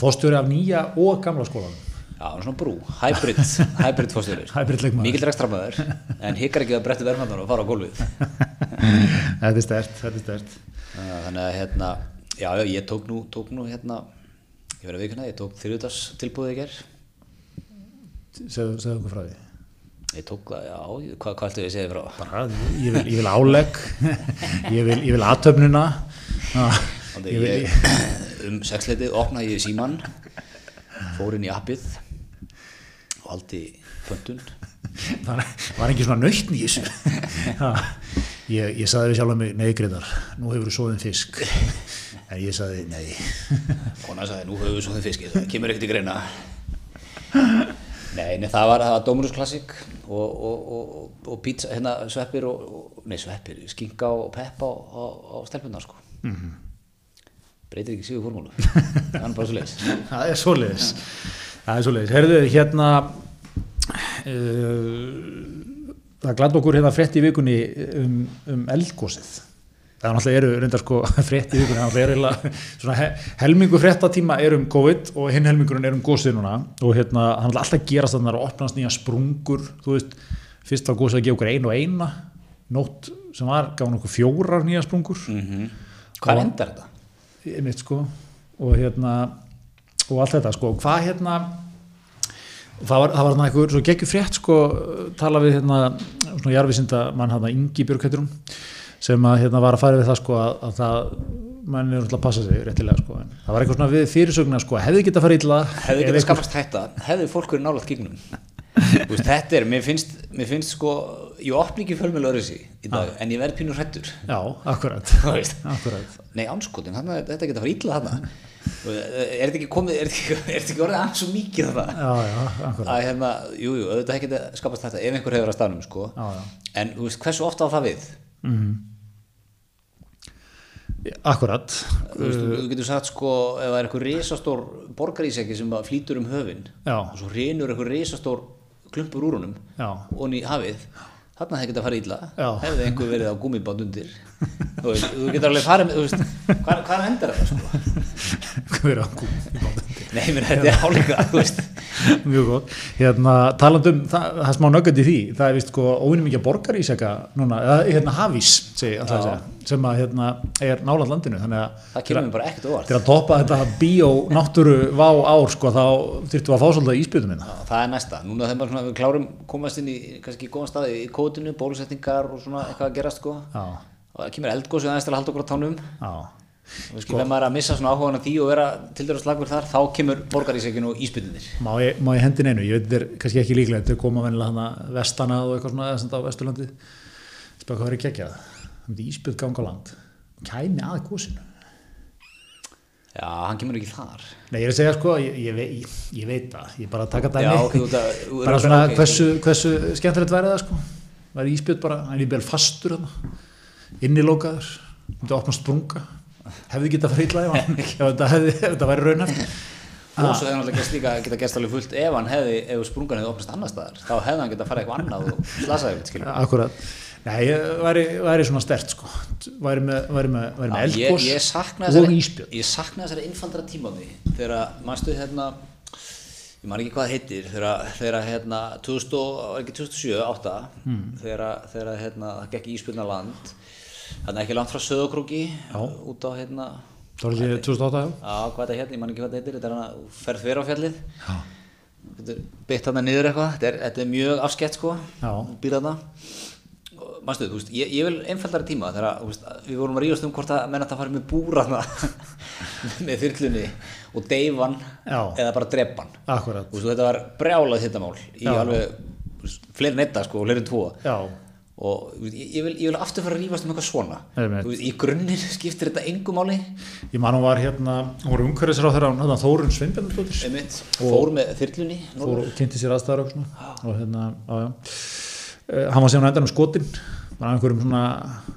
fórstjóri af nýja og gamla skólanum. Já, hann er svona brú, hybrid, hybrid leikmaður. Mikill rekstramöður, en hikkar ekki að brettu verðmannar og fara á gólfið. þetta er stert, þetta er stert. Þannig að hérna, já, já, ég tók nú, tók nú hérna, ég verið að vikuna, ég tók þriðutas tilbúðið í ger. Segðu, okkur frá því. Ég tók það, já, hvað, hvað ættu ég að segja frá? Bara, ég vil, ég vil álegg, ég vil, ég vil aðtöfnuna. Þannig Ég vil, ég, um sexleitið opnaði ég síman, fór inn í appið haldi pöntun. það var ekki svona nöytn í þessu. Ég, ég saði við sjálf mig, nei Greitar, nú hefur þú svoðin fisk. En ég saði, nei. Kona sagði, nú höfum við svo þið fiskið, það kemur ekkert í greina. Nei, nei, það var, var Dominus Classic og, og, og, og pizza, hérna sveppir nei sveppir, skinka og peppa á, á, stelpunar sko. Breytir ekki síðu formúlu, það er bara svo leiðis. Það er svoleiðis. Það er svoleiðis. Herðu, hérna, uh, það glætt okkur hérna frétt í vikunni um, um eldgósið. Það er náttúrulega eru reyndar sko frétt í vikunni, það náttúrulega er svona he, helmingu fréttatíma er um COVID og hinn helmingurinn er um gósið núna og hérna, hann er alltaf gerast þannig að opnast nýja sprungur, þú veist, fyrst var gósið að gefa okkur einu og eina, nótt sem var, gaf hann okkur fjórar nýja sprungur. Mm -hmm. Hvað endar þetta? einmitt sko og hérna og allt þetta sko, hvað hérna það var, það var hérna einhver svo geggjur frétt sko, tala við hérna svona jarfisinda mann hérna Ingi Björkætturum sem að hérna var að fara við það sko að, að það mann er alltaf að passa sig réttilega sko en það var eitthvað svona við fyrirsögna sko hefði geta farið illa hefði einhver- skapast þetta, hefði fólk verið nálægt gígnum. Þú veist, þetta er, mér finnst, mér finnst sko, ég opni ekki fjölmjölu öðru í dag, en ég verð pínu hrættur já, akkurat, akkurat. Nei, anskotin, þarna, þetta geta farið illa þarna Er þetta ekki komið, er þetta ekki, þetta ekki orðið aðeins svo mikið þarna? Já, já, að hérna, jú, jú, auðvitað ekki geta skapast þetta ef einhver hefur að staðnum, sko. Já, en þú veist, hversu ofta á það við? Akkurat. Þú, veist, þú, þú getur sagt, sko, ef það er eitthvað risastór borgarísæki sem flýtur um höfin já, og svo reynur eitthvað risastór klumpur úr honum og í hafið þarna hefði getað farið illa. Já. hefði einhver verið á gúmibátt undir þú, þú getur alveg farið með veist, hvað, hvað endar þetta sko? gúm í bátinn? Nei, menn þetta er álíka Mjög gott. Hérna, talandum, það, það er smá nöggandi í því, það er vist sko óvinnum mikið borgarísjaka núna, eða hérna hafís, segi, segja, sem að hérna er náland landinu, þannig að það kemur mér bara ekkert óvart. til að toppa þetta bíó náttúru vá ár, sko, þá þyrftum við að fá svolítið íspjötum minna. Já, það er næsta, núna þegar maður svona, við klárum komast inn í kannski góðan staði í kótinu, bólusetningar og svona eitthvað að gerast sko. Já, og það kemur eldgósið aðeins til að halda okkur á tánum. Og maður er að missa svona áhugan af því og vera til dæra slagur þar, þá kemur borgarísækinu og íspytunir má ég, ég hendin einu, ég veit þetta er kannski ekki líklega, þetta er koma vennilega hana vestana og eitthvað svona, sem þetta á Vesturlandi, spaka hvað er ekki ekki að, það myndi íspjöld ganga á land, kæmi að gósinu. já, hann kemur ekki þar. Nei, ég er að segja sko, ég, ég, vei- ég, veit það, ég er bara að taka dæmi, Já, ok, út að- út bara svona hversu, hversu skemmtilegt væri það sko, væri íspjöld bara, hann er vel fastur hann, innilókaður, myndi opna sprunga, hefði getað illa ef hann- ef þetta væri raunhæft. og svo hefði hann alltaf líka geta gæst alveg fullt ef hann hefði, ef sprungan hefði opnast annar staðar. Þá hefði hann geta farið eitthvað annað og slasaði skiljum Akkurat, nei, ég væri, væri svona stert sko, væri með, væri með, væri með ég, eldgós ég sakna og þessari íspjöld. ég sakna þessari innfaldra tímaði þegar mannstu hérna ég man ekki hvað heitir þegar, hérna 2000, og- var ekki 2007, 2008 Hmm. þegar, hérna það gekk íspjölna land þannig ekki langt frá Söðokróki út á hérna Það var ekki 2008, já? Já, hvað er þetta hérna, ég man ekki hvað þetta heitir, þetta er hann að ferð fyrir á fjallið. Þetta er beitt hann niður eitthvað, þetta er, þetta er mjög afskett sko, býr þarna. Og Manstu, þú veist, ég, ég vil einfaldari tíma þegar þú veist, við vorum að ríðast um hvort að menn að það fari með búra með þyrlunni og deyfan eða bara drepan Akkurat, Þú veist, þetta var brjálað þetta mál í alveg fleiri netta sko, fleiri tvo. Já, og ég, vil, ég vil aftur fara að rífast um eitthvað svona. Veist, í grunninn skiptir þetta engu máli. Ég man hún var hérna, hún var umhverfisráð þegar hann, Þórun Sveinbjörnsdóttir, Einmitt, fór með þyrlunni fór og kynnti sér aðstæður og svona, og hérna, já. Uh, hann var síðan á endanum skotinn, var einhverjum svona,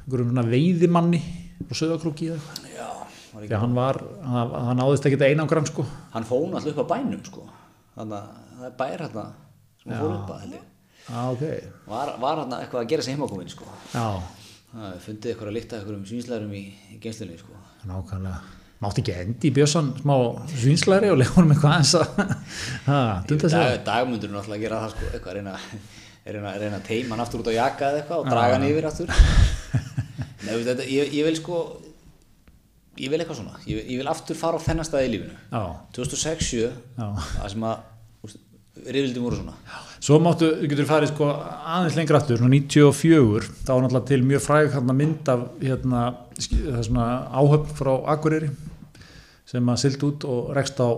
einhverjum svona veiðimanni og söðakrúki. Já, var ekki, hann var, hann, hann náðist ekki þetta einangrann sko. hann fór alltaf upp á bænum sko. þannig að það er bær hérna sem hann fór upp að held ég. Já, ok, var, var hérna eitthvað að gera sig heimakomin sko. fundið eitthvað að líkta eitthvað um svínslærum í, í geinslunni sko. nákvæmlega. Mátti ekki endi í bjössan smá svínslæri og lefa honum eitthvað aðeins að, ha, dunda sér. Dag, dagmundur er náttúrulega að gera það sko. eitthvað að reyna, reyna, reyna að teima hann aftur út á jakka eða eitthvað og draga hann yfir aftur Nei, þetta, ég, ég vil sko ég vil eitthvað svona ég, ég vil aftur fara á þennan stað í lífinu Já, 2006-7 já. það sem að reyðvildum voru svona Svo máttu, þú getur farið sko aðeins lengra aftur, svona 94, þá var náttúrulega til mjög fræg mynd af hérna, það er svona áhöfn frá Akureyri sem að silt út og rekst á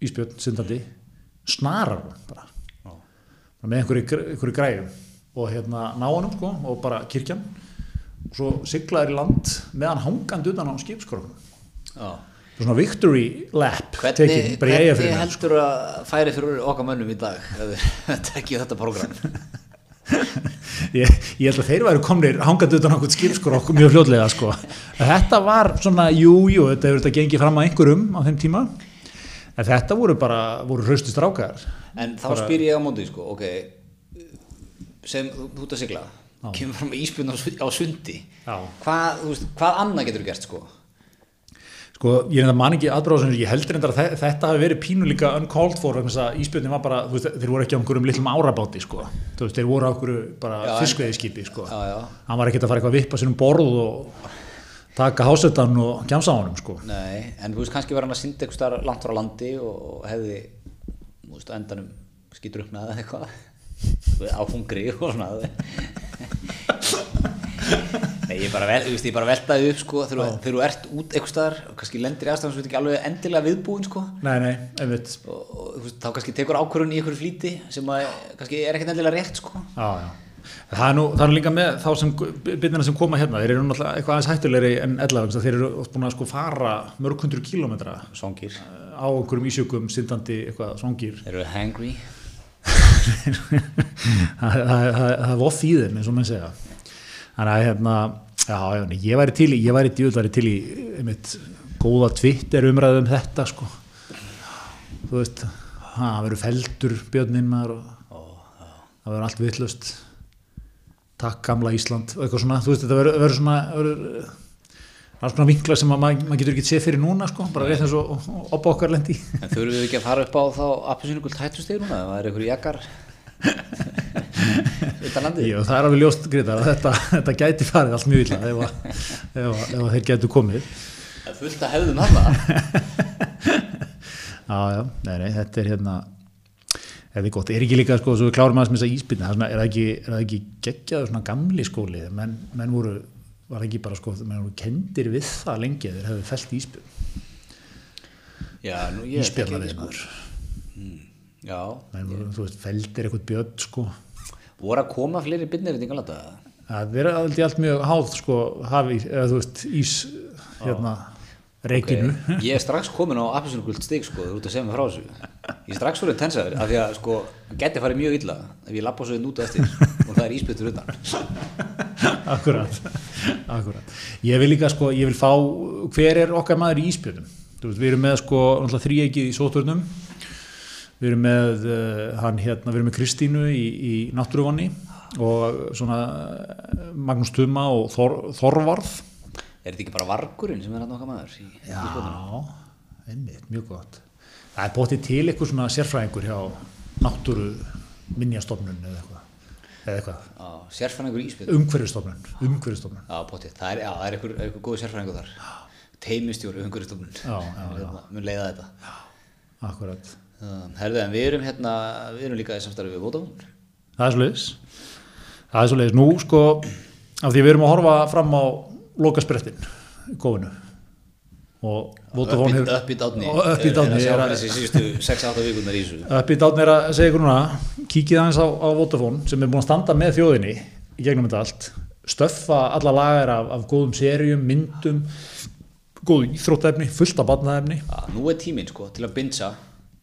Ísbjörn syndandi, snarar bara, Já. með einhverju, einhverju græðum og hérna ná honum sko og bara kirkjan og svo siglaður í land meðan hangandi utan á skipskorfum. Já. Svona victory lap Hvernig, bara hvernig eigafyrir. heldur að færi fyrir okkar mönnum í dag þið tekið þetta program ég, ég held að þeir væru komnir hangandi utan okkur skipskur okkur mjög fljótlega sko. þetta var svona, jú, jú þetta hefur þetta gengið fram að einhverjum á þeim tíma. En þetta voru bara voru hraustist rákar en þá spyr ég á móti sko, ok sem þú ert að sigla kemur fram íspjörn á, su- á sundi. Hvað, þú veist, hvað annað getur gert sko sko, ég enda man ekki aðbráðsum ég heldur enda að þe- þetta hafi verið pínu líka uncalled for, þess að íspjörnin var bara veist, þeir voru ekki á einhverjum litlum árabáti sko. Veist, þeir voru á einhverju bara fiskveiðiskipi sko. já, já. hann var ekkert að fara eitthvað að vippa sér um borð og taka hásetan og gjamsa á honum sko Nei, en þú veist kannski var hann að synda eitthvað langt frá landi og hefði þú veist, endanum skýtruknað eða eitthvað á hungri og svona Nei, ég bara, vel, ég bara veltaði upp sko þegar, þú- ert út eitthvað staðar og kannski lendir í aðstæðan sem þú ert ekki alveg endilega viðbúin sko. Nei, nei, einmitt. Og, og þá kannski tekur ákvörðun í einhverju flýti sem að, kannski er ekkert endilega rétt sko. Já, já. Það er, nú, það er nú líka með þá sem byrnina sem koma hérna, þeir eru náttúrulega eitthvað aðeins hættulegri en ella, vegna þess að þeir eru búin að sko fara mörg hundru kílómetra Songir, á einhverjum ísjökum, syndandi eitthvað svangir. Þeir eru hangry. Það er voff í þeim eins og menn segja þannig að hérna já, já, ég væri til í, ég væri djúð væri til í einmitt, góða Twitter umræðu um þetta sko. Þú veist það verður feldur björnin maður og það verður allt vittlust takk gamla Ísland og eitthvað svona, þú veist þetta verður, svona verður, alls konar vinkla sem að maður mað getur ekki séð fyrir núna sko, bara rétt eins og oppa okkar lendi En þurfum við ekki að fara upp á þá appisínugult hættustegir núna, það er einhverju jakkar Já, það er alveg ljóst Grétar að þetta, þetta gæti farið allt mjög illa ef, að, ef, að, ef að þeir gætu komið. Það er fullt að hefðum hana Já, já, þetta er hérna þetta er gott, er ekki líka sko, svo við klárum aðeins með þessa íspilna, er, það ekki, ekki geggjaður svona gamli skóli? Menn, menn voru, var ekki bara sko menn voru kendir við það lengi þeir hefðu felt íspil, Já, nú ég íspilna við ekki, maður. Sko. Þú veist, feldir eitthvað björn sko. Voru að koma fleiri byrnir í Englanda það er aldrei allt mjög háð sko, hafi, eða þú veist, ís hérna, reikinu Ok, Ég er strax komin á appisínugult stig sko, þú ert að segja mig frá þessu. Ég er strax fyrir tensaður, af því að sko geti farið mjög illa ef ég lappa svo þinn út eftir og það er íspyttur utan. Akkurat, akkurat. Ég vil líka sko, ég vil fá hver er okkar maður í íspjöldum veist, við erum með sko þrýegið í sóturnum við erum með uh, hann hérna, við erum með Kristínu í, í náttúruvanni og svona eh, Magnús Tuma og Þor, Þorvarð. Er þetta ekki bara vargurinn sem er hann okkar maður í, já, einmitt, mjög gott. Það er bótið til eitthvað svona sérfræðingur hjá náttúru minjastofnun eða eitthvað, eða eitthvað. Já, sérfræðingur í spötunum umhverfistofnun umhverfistofnun Já, það er, já, er einhver góð sérfræðingur þar. Teimistjóri, umhverfistofnun Já, já, já. Mun leiða þetta. Akkurat, Herðu, en við erum hérna, við erum líka í samstarfi við Vodafone. Það er svo leiðis það er svo leiðis, nú sko af því við erum að horfa fram á lokasprettin í kóinu og Vodafone hefur Upp í dátni í dátni Er að sjá er að- fyrir þessi síðustu 6-8 vikunar í þessu. Uppi Dátn er að segja ykkur núna kíkið aðeins á, á Vodafone sem er búin að standa með þjóðinni í gegnum þetta allt. Stöffa alla lagar af, af góðum serjum, myndum góðu íþróttæfni, fullt af barnaefni. Já, nú er tíminn sko til að bindsa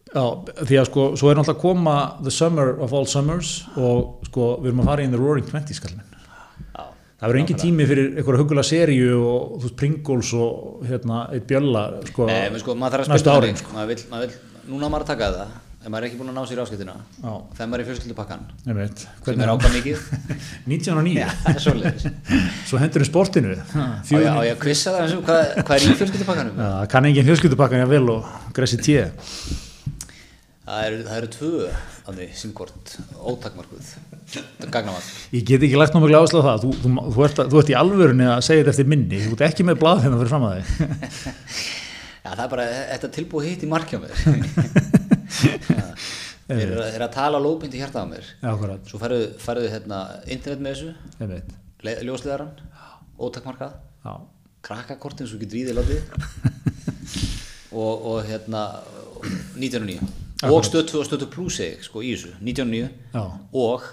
Já, því að sko, svo er náttúrulega að koma The Summer of All Summers og sko, við erum að fara í The Roaring Twenties. Já, Það verður engin tími fyrir einhverja hugulega seríu og þú veist, Pringles og hérna, eitt bjölla sko, Nei, sko, maður þarf að spila árin sko. maður vill, maður vill, núna maður að taka það ef maður er ekki búin að ná sér áskiptina þegar maður er í fjölskyldupakkan sem er ákvað mikið. 1909, það er svoleiðis. Svo hendur við sportinu. Ég á ég að kvissa það hvað, hvað er í fjölskyldupakkanum? Það kann engin fjölskyldupakkan ég vel og gressi tíu það eru, það eru tvö þannig simkort, ótakmarkuð gagnamall Ég get ekki lagt áherslu á það. Þú, þú, þú, ert, þú ert í alvörunni að segja þetta eftir minni. Þú ert ekki með blað hérna fyrir fram að þig. Já, það er bara, þetta tilbúið hitt í markjá mér. Þeir eru að- eru að tala lóðbindi hjarta á mér. Já, Svo færðu, hérna, internet með þessu. Ljósleðaran, ótakmarkað. Já, krakkakortin svo getur í þig látið og, og hérna 99 og stöð 2 og stöð 2 plus segi ég, sko, í þessu 99 Já. og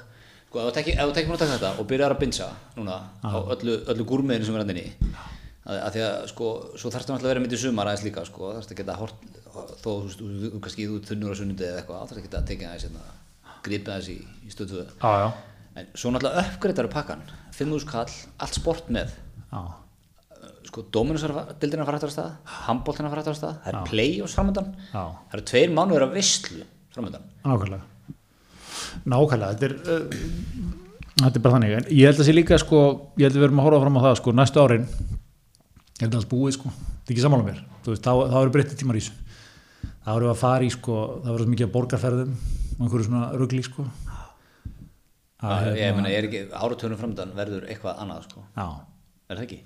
sko, ef þú tekir mér að taka þetta og byrjar að binsa núna á öllu, öllu gúrmiðinu sem er hendinni að, að því að sko svo þarfst það að vera mitt í sumar aðeins líka sko þarfst að geta hort þó þú veist, þú- kannski þú þunnur á sunnundi eða eitthvað þarfst að geta að tekja aðeins hérna, gripið aðeins í, í stöð 2 já, já, en svo náttúrulega uppgreitar pakkan 5.000 kall, allt sport með. Já. Sko Dominus-dildina fara aftur að stað handbóltina fara aftur að stað, það er play og framöndan það eru tveir mánuður af visslu framöndan Nákvæmlega. Nákvæmlega, þetta er uh, þetta er bara þannig, en ég held að sé líka sko, ég held að við erum að horfa fram á það sko, næstu árin ég held að alls búið sko, þetta er ekki sammála mér. Þú veist, þá, þá eru breytti tímar í þessu. Þá erum við að fara í sko, það verður mikið að borgarferðum og einhverju svona rugli sko. Að, ég meina, ég er ekki áratönum framöndan verður eitthvað annað sko, já, er það ekki?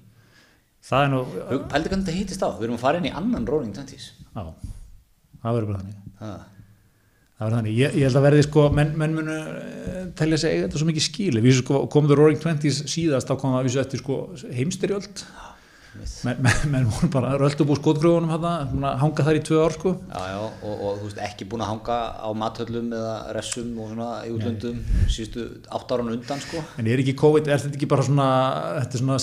Það er nú Pældi hvernig þetta hýttist á, við erum að fara inn í annan Rolling Twenties. Já, það verður bara þannig. Ha. það verður þannig, ég, ég held að verði sko menn, menn munu eh, telja sig þetta svo mikið skili við sko, komum The Roaring Twenties síðast þá kom það að vísu eftir sko heimstyrjöld menn, menn, menn voru bara röldu búið skotgröfunum hana, hanga þar í tvö ár sko. Já, já, og, og þú veist, ekki búin að hanga á mathöllum eða ressum og svona í útlöndum síðustu átt áran undan, sko. en er ekki COVID, er þetta ekki bara svona er svona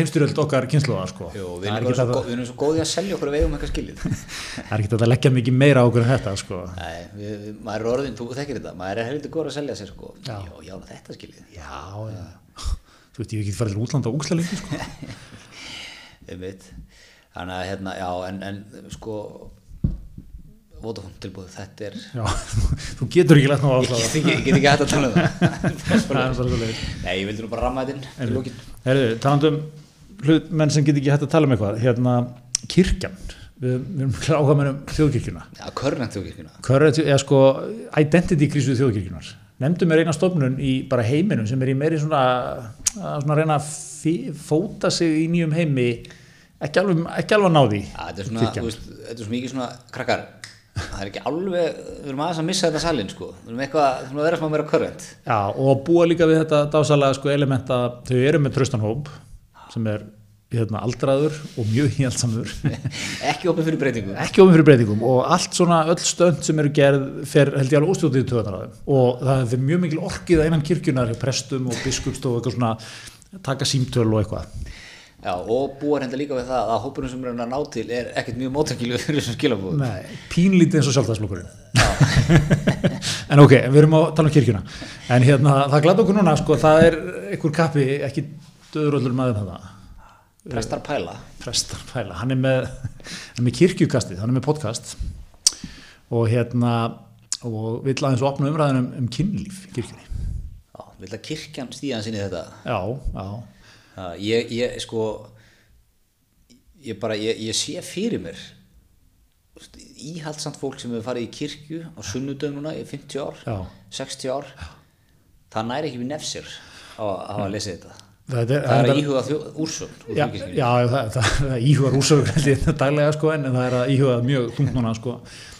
heimstyrjöld okkar kynsluða sko? Jú, við er erum, svo, við erum svo góði að selja okkur eigum eitthvað skilið. það er ekki þetta að leggja mikið meira á okkur en þetta sko. Nei, við, við, maður er orðin, þú þekkir þetta, maður er helviti góður að selja sér, sko. Já. já, já þetta já þú veit, ég hef ekki farið til útlanda og úksla lengi sko Einmitt. Þannig að, hérna, já, en, en sko, Vodafone tilbúið, þetta er, já, þú getur ekki lett ná að ekki, ég get ekki hægt að tala um það. Nei, ég vildi nú bara ramma þetta inn í lókin. Herðu, talandu um hlut menn sem get ekki hægt að tala um eitthvað hérna, kirkjan við, við erum áhuga með um þjóðkirkjuna Já, körnænt þjókirkjuna. Current, eða sko identity krísu þjóðkirkjunar nefndum er eina stofnun í bara heiminum sem er í meiri svona að svona reyna að fóta sig í nýjum heimi. Ekki alveg, ekki alveg að ná því þetta er svona, þú veist, þetta er svo mikið svona krakkar, það er ekki alveg við erum aðeins að missa þetta salin, sko. Við erum eitthvað, við erum að vera smá meira körrent Já, og búa líka við þetta dásalega sko, element að þau eru með tröstanhóp sem er hérna, aldraður og mjög hjálpsamur ekki opið fyrir breytingu ekki ofin fyrir breytingum og allt svona öll stönd sem eru gerð fer held ég alveg óstjótið í þeim. Og það er mjög mikil orkið að innan kirkjunar prestum og biskupstof og eitthvað svona taka símtöl og eitthvað. Já, og búar hérna líka við það að hópurinn sem er að ná til er ekkert mjög mótækilu fyrir þessum skilabúðum Nei, pínlítið eins og sjálfstæðslokkurinn en ok, við erum að tala um kirkjuna. En hérna, það glæði okkur núna sko, það er einhver kappi, ekki döðuröllur maður um þetta Prestar pæla prestar pæla, hann er með, er með kirkjukastið, hann er með podcast. Og hérna og vill aðeins opna umræðin um, kynlíf í kirkjunni. Já, vil að kirkjan stíðan sinni þetta? Já, já, Já, ég, ég, sko ég bara, ég, ég sé fyrir mér íhaldsamt fólk sem hefur farið í kirkju á sunnudöfn núna í 50 ár Já. 60 ár það næri ekki við nefsir á að hafa að lesa þetta það er, það er að íhuga úrsögn úr já, já það, það, það íhugar held ég daglega sko en það er að íhuga mjög tungt núna sko.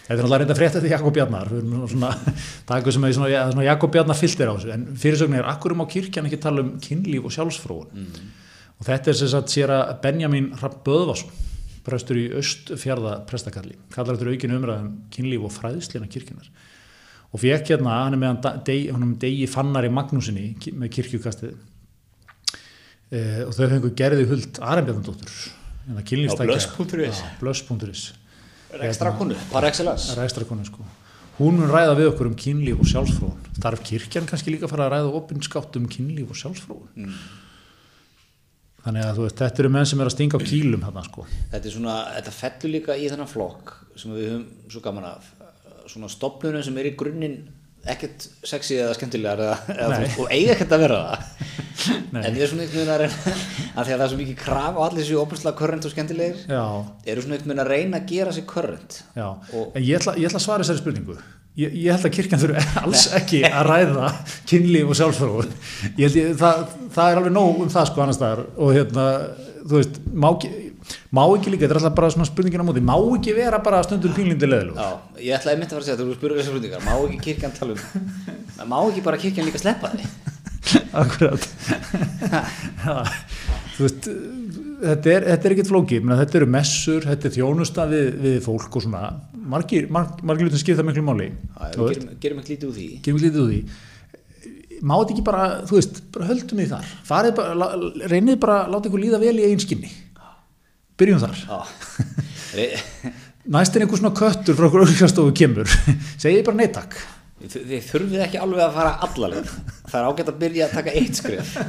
Þetta er náttúrulega reynda frétt eftir Jakob Bjarnar. Það er eitthvað sem er svona Jakob Bjarnar fylgtir á þessu. En fyrirsögnin er akkurum á kirkjan ekki tala um kynlíf og sjálfsfróun? Og þetta er sem sagt sér að Benjamin Rapp Böðvarsson prestur í Östfjörða prestakalli kallar eftir aukinu umræðum kynlíf og fræðslina kirkjunar og fekk hérna, hann er með hann degi, degi fannari Magnúsinni ki- með kirkjukastið eh, og þau fengu gerði huld Á blöss.is. Blöss.is ekstra konu, par excellence. Er ekstra konu sko. Hún mun ræða við okkur um kynlíf og sjálfsfróun. Þarf kirkjan kannski líka að fara að ræða opinskátt um kynlíf og sjálfsfróun? Þannig að veist, þetta eru menn sem er að stinga á kýlum þarna sko. Þetta er svona, þetta fellur líka í þennan flokk sem við höfum svo gaman af. Svona stopnunum sem er í grunninn ekkert sexy eða skemmtilegar eða, eða, og eiga ekkert að vera það. En ég er svona einhvern veginn að reyna að því að það er svo mikið kraf á allir sér óbúrslega körrent og skemmtilegir já, eru svona einhvern veginn að reyna að gera sér körrent Og- en ég ætla, ég ætla að svara þessari spurningu. Ég, ég held að kirkjan þurfi alls ekki að ræða kynlíf og ég, það, það er alveg nóg um það sko annars staðar. Og hérna, þú veist má ekki, má ekki líka, þetta er alltaf bara svona spurningin á móti, má ekki vera bara stundum pínlindi leðilug Já, ég ætlaði einmitt að fara að segja þú spurður þessar spurningar má ekki kirkjan tala um má ekki bara kirkjan líka sleppa því? Þú veist þetta er, þetta er ekkert flókið, menn þetta eru messur þetta er þjónusta við, við fólk og svona. Margir, marg, margir hlutin skipta miklu máli gerum, gerum ekki lítið úr því. Gerum við lítið úr því. Má þetta ekki bara, þú veist, bara höldum við þar. Farið bara, reynið bara að láta ykkur líða vel í eigin skinni byrjum þar. Já. Re- næst er einhver svona köttur frá okkur auðvitaðstofu kemur. Segið bara neittak Þið þið þurfið ekki alveg að fara allaleg Það er ágætt að byrja að taka eitt skrif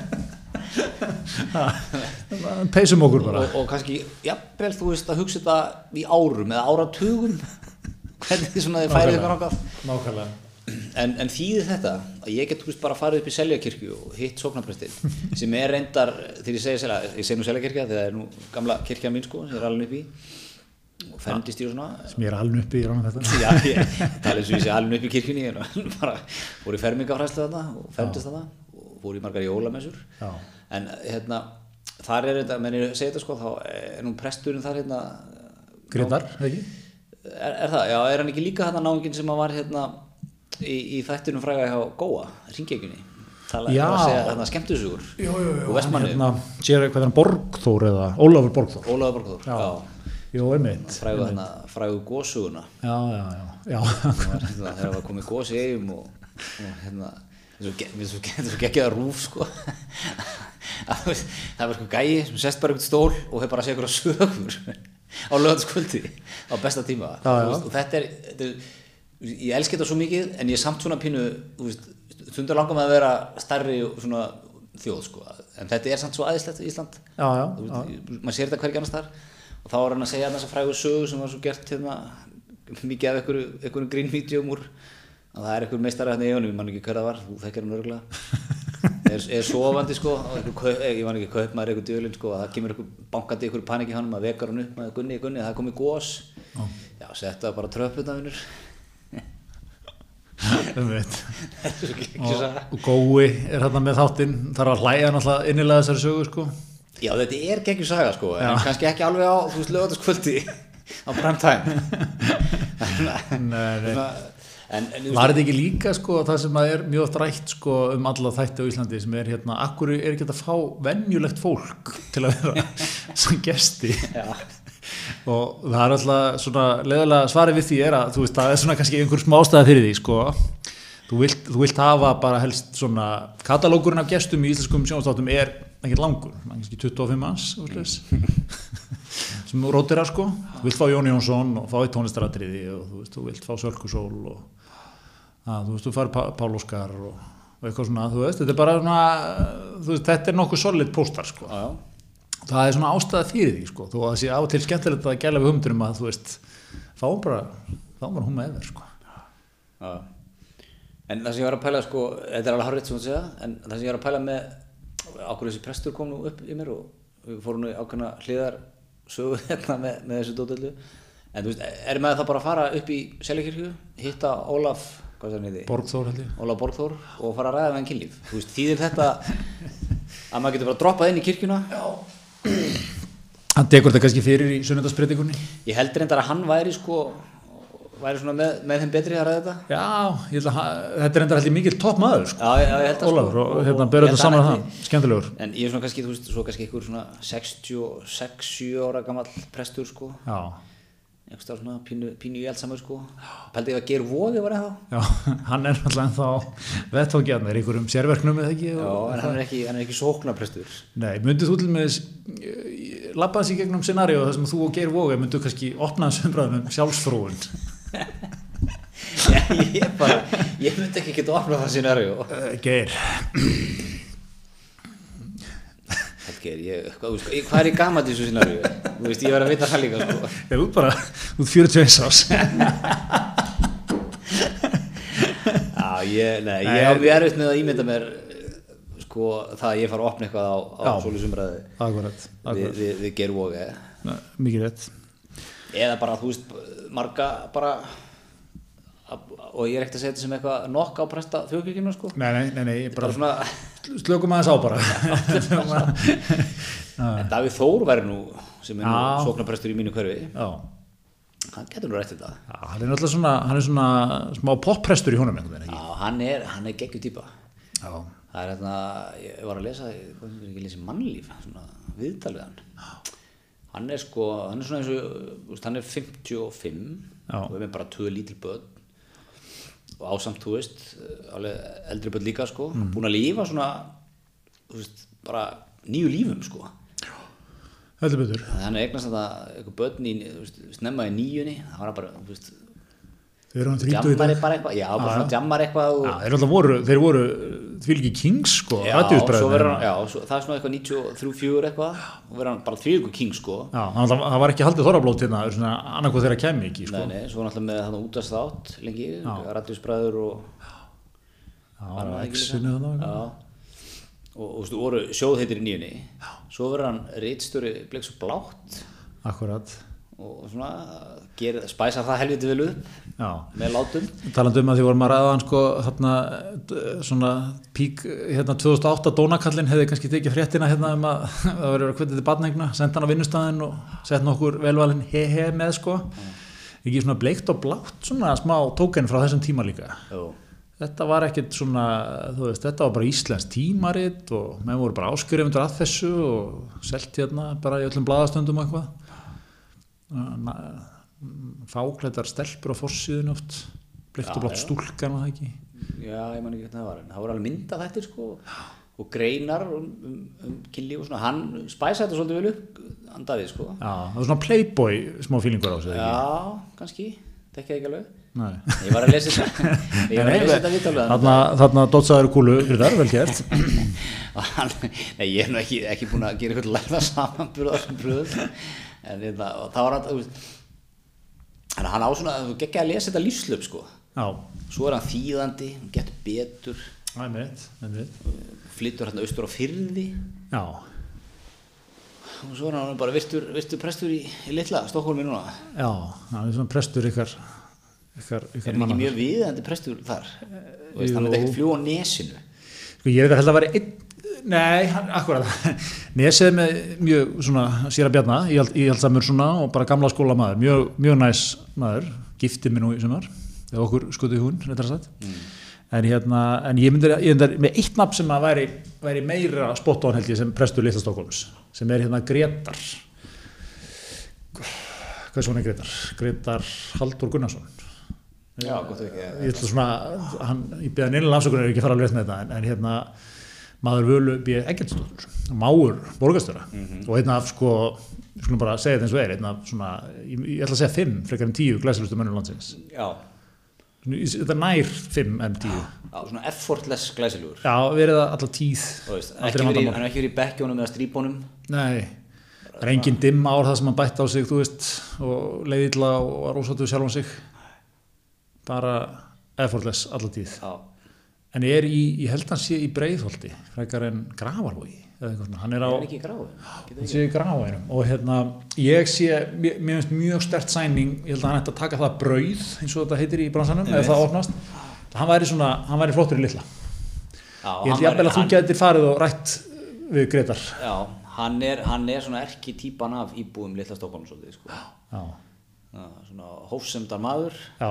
peysum okkur bara. Og, og kannski, jafnvel, þú veist að hugsa þetta í árum eða áratugum. Hvernig þið svona þið færið ykkur ákvað nákvæmlega en, en þýðir þetta að ég get veist bara farið upp í Seljakirkju og hitt sóknarprestin sem er reyndar, þegar ég segi Selja ég segi nú Seljakirkja þegar það er nú gamla kirkja mín sko, sem er alveg upp í og ferndist ég og svona. Sem ég er alveg uppi í Já, ég tala eins og ég sé alveg upp í kirkjunni en bara fór í fermingafræslu þarna og fermdist þarna og fór í margar jólamessur. En hérna þar er þetta, menn ég segi þetta sko, þá er nú presturinn þar hérna, Grétar, eða ekki? er, er það, já, er hann ekki líka hérna náungin sem að var hérna í, í þættinum fræga hjá Góa, ringekjunni, tala, Já. var að segja hérna skemmtusugur og vestmannu, Hérna, sér hvað er hann Borgþór eða Ólafur Borgþór. Ólafur Borgþór, já, Já. Jú, einmitt frægu hérna, frægu gósuguna, Já, já, já, já. það var hérna, þegar komið gós í eigum og, og hérna, er svo geggjaða rúf sko. Að það var sko gæi sem sest bara út stól og hefur bara að segja ykkur sögur á lögðaskvöldi á besta tíma. Já, og þetta er, þetta er ég elski þetta svo mikið en ég er samt svona pínu stundar langar með að vera stærri og svona þjóð sko. En þetta er samt svo aðeinslegt í Ísland. Já, já, já. maður sér þetta hvergi annars þar og þá var hann að segja þessa frægu sögu sem var svo gert hérna mikið af einhverju, einhverju grínvídeum úr. Að það er einhver meistari hérna í egunum, ég man ekki hver það var þú þekkir hann örgulega er, er sofandi sko, kaup, ég man ekki kaup maður einhver djölinn sko, að það kemur einhver bankandi einhver panik í hann, maður vekar hann upp maður gunni, gunni, það er komið gós já, setja bara tröppuna vinnur einmitt þetta er svo ekki og, gói er hérna með þáttinn þarf að hlæja náttúrulega innilega þessari sögu sko Já, þetta er geggjur saga sko, en Já. kannski ekki alveg á, þú veist, lögataskvöldi á prime time. Nei, nei. en, en, Var þetta ekki líka sko það sem er mjög oft rætt sko um alla þætti á Íslandi sem er hérna, akkur er ekki hægt að fá venjulegt fólk til að vera sem gesti Já. Og það er alltaf svona leðilega svarið við því er að þú veist það er svona kannski einhver smástæða fyrir því sko. Þú vilt, þú vilt hafa bara helst svona katalókurinn af gestum í íslenskum sjónastáttum er ekkert langur, kannski 25 manns veist, sem rótir að sko. Þú vilt fá Jón Jónsson og fá í tónlistaratriði og þú veist, þú vilt fá Sölkusól og að, þú veist, þú fær Pál Óskar og, og eitthvað svona, þú veist, þetta er bara svona, veist, þetta er nokkuð solid póstar sko. Já, já. Það er svona ástæða fyrir því sko, þó að það sé á til skemmtilegt að gæla við humdurum að þú veist, fáum bara fáum bara húma eður sko Já. En það sem ég var að pæla, sko, þetta er alveg harrið sem þú segja, en það sem ég var að pæla með, ákveður þessi prestur kom nú upp í mér og við fórum nú í ákveðna hliðar sögu hérna með, með þessu dótöldu. En þú veist, er með það bara að fara upp í Seljakirkju, hitta Ólaf, hvað það nýði? Borgþór held ég Ólaf Borgþór og fara að ræða með hann kynlíf. Þú veist, þýðir þetta að maður getur bara droppað inn í kirkjuna? hann tekur þetta kannski fyrir í sunnundarsbreytingunni Ég held reyndar að hann væri sko, væri svona með, með þeim betri að ræða þetta. já, ég held að þetta er enda held ég mikil topp maður sko, Já, já, ég held að Ólafur sko. og hérna berur þetta saman að það, skemmtilegur En ég er svona kannski, þú veist, svo kannski einhver svona 66-7 ára gammal prestur, sko. já, Einhvers staðar svona pínu, pínu í eldsamur, sko. Pældi ég að gera voði var eða þá? já, hann er alltaf er einhverjum sérverknum eða ekki Já, en hann er ekki, hann er ekki sóknarprestur. nei, myndið þú til með labbaðs í gegnum scenaríu þar sem þú og Geir Vóga myndu kannski opna þessu umræðum um sjálfsfrúin Já, ég bara, ég myndi ekki geta opnað það scenarió. uh, Geir Helger, ég, hvað, er í gamalt í þessu scenarió? Þú veist, ég verð að vita það líka, sko. Ég út bara, út 41 ás Já, ég, nei, Nei, ég mjög erfitt með að ímynda mér, sko, það að ég fara að opna eitthvað á, á Já. sólusumræði Akkurat, við, akkurat. við, við gerum voga, Nei, Mikið rétt eða bara, þú veist, marga bara og ég er ekkert að segja þetta sem eitthvað nokk á presta þjóðkirkjuna sko Nei, nei, nei, nei, bara bara svona, slökum aðeins á bara. En Davíð Þór væri nú sem er nú Já. sóknarprestur í mínu hverfi. Já, hann getur nú rætt þetta. Já, hann er náttúrulega svona, hann er svona smá popprestur í honum einhvern veginn, já, hann er, hann er geggju típa. Ekki? Já, það er hérna, ég var að lesa hvað er ekki að lesa mannlíf, svona viðtal við hann. Hann er sko, hann er svona eins og þú veist, hann er 55 Já. og er með bara tvö lítil börn og ásamt, þú veist alveg eldri börn líka sko Mm. búin að lífa svona þú veist, bara nýju lífum sko betur hann er eignast þetta eitthvað börn í, þú veist, snemma í nýjunni það var bara, þú veist Þeir eru hann þrítið í jammar dag já, bara Já, svona já. jammar eitthvað og, Já, þeir alltaf voru, þeir voru því ekki kings sko, Já, hann, já, svo, það er svona eitthvað 93-4 eitthvað og verður hann bara þvíðugur king sko. Já, að það var ekki haldið þorrablót hérna, svona annarkoð þeirra kemur ekki sko. Nei, nei, svo náttúrulega með þannig útast þátt lengi, radíusbræður og Já, var það ekki líka? X-inu þannig Já, og, þú veist, voru sjóðheitir í nýjunni. Svo verður hann reitstjóri Bleik svo blátt. Akkurat, og svona gerir, spæsa það helviti vel upp Já, með látum. Talandi um að því vorum að ræða hann sko þarna svona pík hérna 2008 dónakallin hefði kannski tekið fréttina hérna um að það verður að kvita til badnegna, senda hann á vinnustæðin og sett nokkur velvalin he-he með sko. Ekki svona bleikt og blátt svona smá tóken frá þessum tíma líka. Jú. þetta var ekkert svona veist, þetta var bara íslensk tímarit og menn voru bara áskrifundur að þessu og selt hérna bara í öllum blaðastöndum og eitthvað Fáklættar stelpur á forsíðun oft bleikt og Já, blátt já. stúlkan og það ekki? Já, ég man ekki hvernig það var en það voru alveg mynda þetta sko og greinar um, um, um killi og svona. Hann spæsa þetta svolítið vel upp hann Davíð sko. Já, það var svona playboy smá fílingur á þessu eða ekki? Já, kannski, tekja ekki alveg. Nei. Ég var að lesa þetta Ég var að lesa þetta viðtalið Þarna, þarna. dótsaður kúlu Grytar, vel gert. Nei, ég er nú ekki, ekki búin að gera eitthvað lærða samanburð á þessum bröðum en og það var hann veist, þannig að hann á svona geggja að lesa þetta lífslöp sko. Já, svo er hann þýðandi, hann getur betur. Það er mitt, mitt. flyttur hann austur á fyrði Já, og svo er hann bara virtur, virtur prestur í, í litla Stokkólmi núna. Já, það er svona prestur ykkar ykkar, er ykkar hann manna. ekki mjög viðandi prestur þar? Þú veist, hann er ekkert fljú á nesinu. Sko ég veit að held að vera einn Nei, akkurat. Nesið er með mjög svona sér að bjarna í, allsamur svona og bara gamla skóla maður mjög, mjög næs maður giftið mér nú í sumar eða okkur skutuð hún, reyndar að sagt en hérna, en ég myndir, ég myndir með eitt nafn sem að væri, væri meira spot on held ég sem prestur Litla Stokkólms sem er hérna Gretar hvað er svona Gretar? Gretar Haldur Gunnarsson. Já, gott ekki ég ætla svona, hann, ég beða neina afsökunar ekki að fara lesa með þetta, en, en hérna maður völu býð Eggertsdóttur máur borgastöra og einn af sko, við skulum bara segja þetta eins og er einn af svona, ég, ég ætla að segja fimm frekar en tíu glæsilustu mönnum landsins. Já, þetta nær fimm en tíu. Já, svona effortless glæsilegur. Já, verið það alltaf tíð. Veist, aldrei ekki verið, er í bekkjónum eða strípunum nei, það er engin dimm ár það sem hann bætti á sig, þú veist og leiðilla og var ósáttu sjálfan sig. Bara effortless alltaf tíð. Já, En er í, ég held að hann sé í breiðholti, frekar en gravarvogi, hann er á, hann og hérna, ég sé, mér mér finnst mjög stert sæning, ég held að hann ætti að taka það brauð, eins og þetta heitir í bransanum, eða það opnast, hann væri svona, hann væri flottur í litla. já, Ég held jafnvel að þú getur farið og rætt við Gretar. já, hann er, hann er svona erki típan af íbúum litla Stokkólm svolítið sko. Já, Já, svona hófsemdar maður já,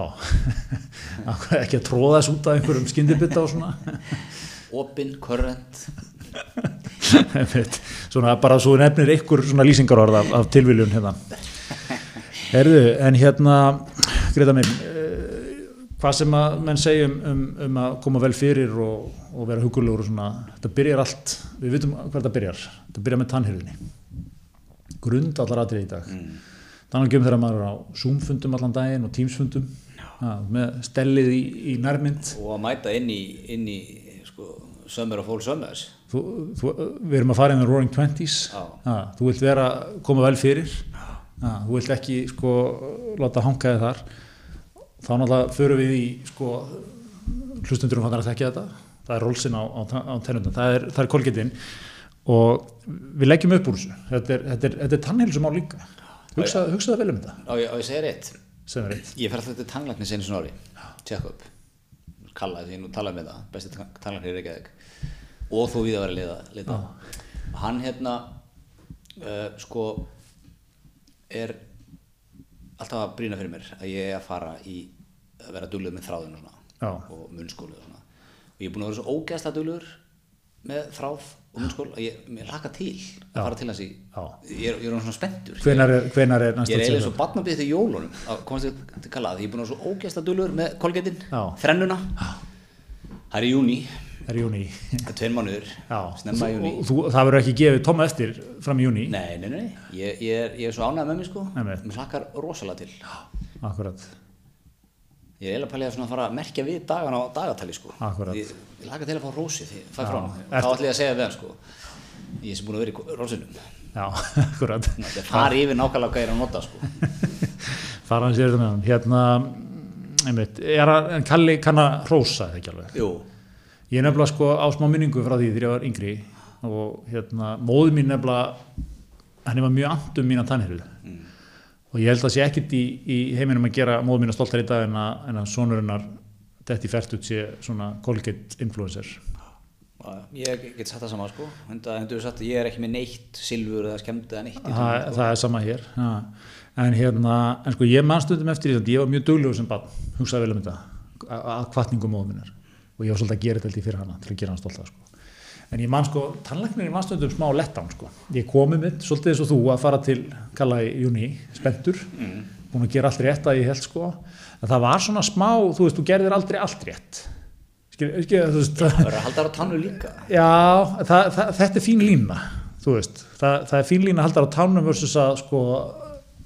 ekki að tróða þess út af einhverjum skyndibita og svona. körrent. Einmitt. svona bara svo nefnir ykkur svona lýsingarorð af, af tilviljun hérna. Herðu, en hérna Greta minn eh, hvað sem að menn segja um, um, að koma vel fyrir og, og vera hugulegur og svona, þetta byrjar allt við vitum hvað þetta byrjar, þetta byrjar með tannhyrðinni grund allar atrið í dag. Mm. Þannig um þegar maður er á Zoom-fundum allan daginn og Teams-fundum með stellið í, í nærmynd. Og að mæta inn í, inn í sko, Summer of All Summers. Þú, þú, við erum að fara inn í Roaring Twenties. Þú vilt vera, koma vel fyrir. Ha, þú vilt ekki sko, láta hanga þig þar. Þá náttúrulega förum við í sko, hlustundurum fannar að þekka þetta. Það er rólsinn á, á, á tennundum það er, er kolgetinn og við leggjum upp úr þessu. Þetta er, er, er tannheilsumál líka Hugsa, hugsaðu vel um þetta. Og ég, og ég segir eitt er ég fer alltaf til tannlækni sinni svona ári. Check up. Kalla því nú talaði með það. Besti tannlækni í Reykjavík. Og þú við að vera að liða. hann hérna uh, sko er alltaf að brýna fyrir mér að ég er að fara í að vera duglegur með þráðun og, og munnskólu og, og ég er búin að vera svo ógeðslega duglegur með þráð að ég, ég laka til að fara til hans í ég ég er svona spenntur. Hvenar er, hvenar er Ég er eiginlega svo batnabíð til jólunum að komast til kalla því ég er búin að svo ógæsta dulur með kolgetinn, þrennuna. Það er í júni, er í júni það er tveir mánuður snemma í júni það verður ekki gefið tóma eftir fram í júni Nei, nei, nei, ég, ég, er, ég er svo ánægð með sko. Einmitt. mér hlakkar rosalega til. Akkurat ég er eiginlega pælið að svona fara að merkja við dagan á dagatali sko. Akkurat. ég, ég hlakka til að fá rósi því fæ Já, frá hann þá ætlum ég að segja við hann sko. Ég sem búin að vera í rósinum. Já, akkurat. Það er farið yfir nákvæmlega hvað ég er að nota sko. Fara hans yfir þetta með hann hérna, einmitt, er að, Kalli kann að hrósa þetta ekki alveg? Jú, ég er nefnilega sko á smá minningu frá því þegar ég var yngri og hérna, móðu mín nefnilega henni var mjög andum mína tannhyrðu og ég held að sé ekkit í, í heiminum að gera móðu mína stoltar í dag en að, að sonurinnar Detti Fertut sé svona Colgate influencer Ég get satt það sama sko, sagt að ég er ekki með neitt silfur eða skemmt eða neitt í það, því, það er sama hér ja. en hérna, en sko ég mann stundum eftir því að ég var mjög duglegur sem barn hugsaði vel um þetta, að að kvartningu móðu minnar og ég var svolítið að gera þetta fyrir hana til að gera hann stolta sko. En ég mann sko, tannlæknir mann stundum smá lettan sko. ég komi mitt, svolítið eins og þú að fara til kalla í júni, spendur Mm. búin að gera allt rétt að ég held sko. Að það var svona smá, þú veist, þú gerðir aldrei allt rétt. Skil, skil, þú veist, Það verður að halda á tannu líka. Já, það, það, þetta er fín lína þú veist, það, það er fín lína að halda á tánum versus að sko